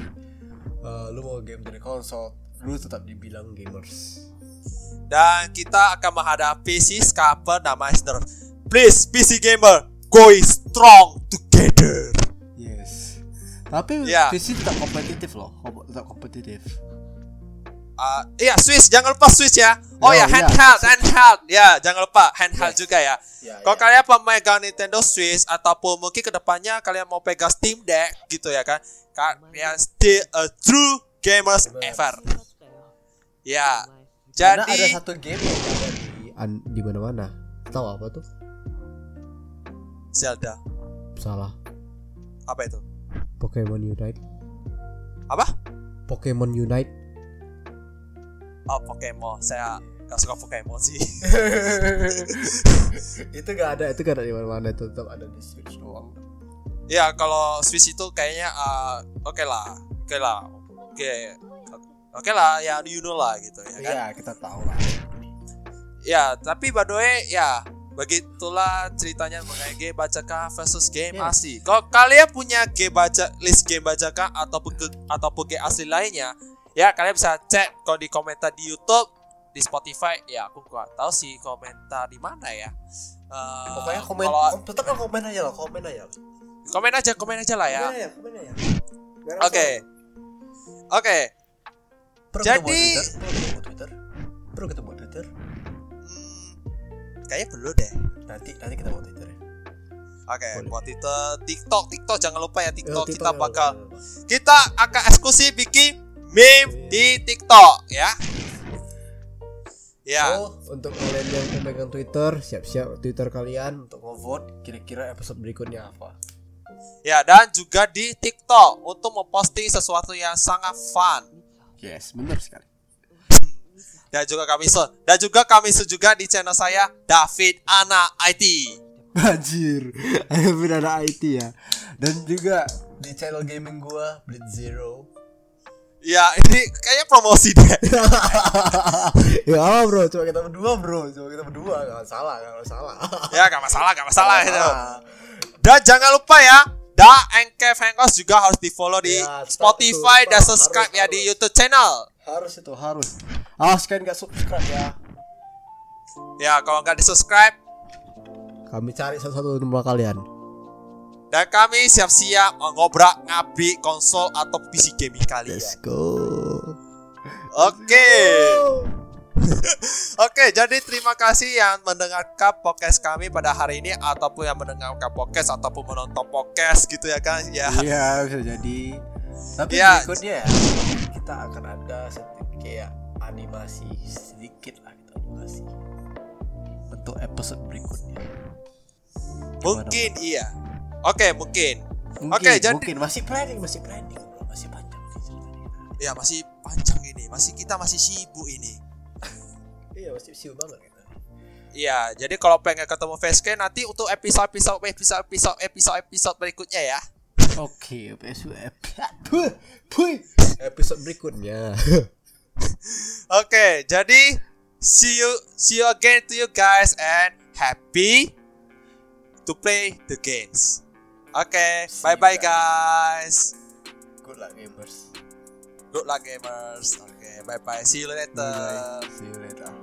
[SPEAKER 2] Eh, lu mau game dari konsol, lu tetap dibilang gamers.
[SPEAKER 1] Dan kita akan menghadapi si scalper nama Esner. Please PC gamer, going strong together.
[SPEAKER 2] Yes. Tapi
[SPEAKER 1] Iya.
[SPEAKER 2] PC tetap kompetitif loh, tetap kompetitif.
[SPEAKER 1] Uh, iya Swiss jangan lupa Swiss ya. Oh ya
[SPEAKER 2] iya.
[SPEAKER 1] handheld handheld ya jangan lupa handheld
[SPEAKER 2] Yes.
[SPEAKER 1] juga ya.
[SPEAKER 2] Ya,
[SPEAKER 1] Kalau kalian pemegang Nintendo Switch ataupun mungkin ke depannya kalian mau pegang Steam Deck gitu ya kan, kalian still a true gamers
[SPEAKER 2] Gamers.
[SPEAKER 1] ever. Ya,
[SPEAKER 2] Karena ada
[SPEAKER 1] jadi
[SPEAKER 2] satu game yang ada di an- di mana-mana. Tahu apa tuh?
[SPEAKER 1] Zelda
[SPEAKER 2] Salah.
[SPEAKER 1] apa itu?
[SPEAKER 2] Pokemon Unite.
[SPEAKER 1] Apa?
[SPEAKER 2] Pokemon Unite.
[SPEAKER 1] Oh Pokemon, saya gak suka Pokemon sih.
[SPEAKER 2] itu gak ada, itu gak ada di mana-mana, itu tetap ada di Switch doang.
[SPEAKER 1] Ya kalau Swiss itu kayaknya uh, oke lah, oke lah, oke, oke lah ya you know lah gitu ya kan.
[SPEAKER 2] Iya, kita tahu lah.
[SPEAKER 1] Ya tapi by the way ya begitulah ceritanya mengenai game bajakan versus game
[SPEAKER 2] Yes.
[SPEAKER 1] asli. Kalau kalian punya game baca list game bajakan ataupun ke, ataupun game asli lainnya, ya kalian bisa cek kalau di komentar di YouTube, di Spotify. Ya aku nggak tahu sih komentar di mana ya. Eh,
[SPEAKER 2] Pokoknya komen,
[SPEAKER 1] kalau
[SPEAKER 2] kom- tetap lah komen aja lah, komen aja. lah.
[SPEAKER 1] komen aja, komen aja lah ya.
[SPEAKER 2] Komen aja, komen aja.
[SPEAKER 1] Oke, oke.
[SPEAKER 2] Perlu
[SPEAKER 1] Jadi-
[SPEAKER 2] Twitter, perlu ketemu Twitter, perlu ketemu Twitter.
[SPEAKER 1] Hmm, kayaknya perlu deh.
[SPEAKER 2] Nanti nanti kita mau Twitter ya.
[SPEAKER 1] Oke,
[SPEAKER 2] Boleh.
[SPEAKER 1] buat Twitter, TikTok, TikTok jangan lupa ya TikTok
[SPEAKER 2] Ya,
[SPEAKER 1] kita bakal
[SPEAKER 2] ya, ya.
[SPEAKER 1] kita akan eksklusif bikin meme di TikTok ya. Ya,
[SPEAKER 2] Oh, untuk kalian yang pemegang Twitter, siap-siap Twitter kalian untuk nge-vote kira-kira episode berikutnya apa.
[SPEAKER 1] ya dan juga di TikTok untuk memposting sesuatu yang sangat fun.
[SPEAKER 2] Yes, benar sekali.
[SPEAKER 1] Dan juga kami so, dan juga kami so juga di channel saya David Ana IT.
[SPEAKER 2] Anjir, benar ada IT ya. Dan juga di channel gaming gua Blitz Zero.
[SPEAKER 1] Ya, ini kayaknya promosi deh.
[SPEAKER 2] ya apa bro, cuma kita berdua bro, cuma kita berdua gak salah, gak salah.
[SPEAKER 1] ya, gak masalah, gak masalah
[SPEAKER 2] Nggak
[SPEAKER 1] itu.
[SPEAKER 2] salah.
[SPEAKER 1] Dan jangan lupa ya, Da Encave Hangouts juga harus di follow di
[SPEAKER 2] Ya,
[SPEAKER 1] Spotify dan subscribe
[SPEAKER 2] Harus,
[SPEAKER 1] ya di
[SPEAKER 2] harus.
[SPEAKER 1] YouTube channel.
[SPEAKER 2] Harus itu harus. Awas kalian gak subscribe ya.
[SPEAKER 1] Ya, kalau nggak di subscribe,
[SPEAKER 2] Kami cari satu-satu nomor kalian.
[SPEAKER 1] dan kami siap-siap ngobrak ngabri konsol atau PC gaming kalian.
[SPEAKER 2] Let's go.
[SPEAKER 1] Oke. Oke, jadi terima kasih yang mendengarkan podcast kami pada hari ini ataupun yang mendengarkan podcast ataupun menonton podcast gitu ya kan ya.
[SPEAKER 2] Iya bisa jadi. Tapi
[SPEAKER 1] Iya.
[SPEAKER 2] berikutnya ya kita akan ada sedikit kayak animasi sedikit lah kita animasi untuk episode berikutnya.
[SPEAKER 1] Mungkin iya. Oke, mungkin.
[SPEAKER 2] Mungkin,
[SPEAKER 1] Oke, jadi-
[SPEAKER 2] mungkin masih planning, masih planning, masih panjang.
[SPEAKER 1] Ya masih panjang ini, masih kita masih sibuk ini.
[SPEAKER 2] Iya masih siu banget kita.
[SPEAKER 1] Iya, jadi kalau pengen ketemu Facecam nanti untuk episode episode episode episode episode episode berikutnya ya.
[SPEAKER 2] Oke, episode episode berikutnya.
[SPEAKER 1] Oke, jadi see you see you again to you guys and happy to play the games. Oke,
[SPEAKER 2] See
[SPEAKER 1] bye
[SPEAKER 2] you
[SPEAKER 1] bye
[SPEAKER 2] guys.
[SPEAKER 1] guys.
[SPEAKER 2] Good luck gamers.
[SPEAKER 1] Good luck gamers. Oke, bye bye. See you later.
[SPEAKER 2] Bye. See you later.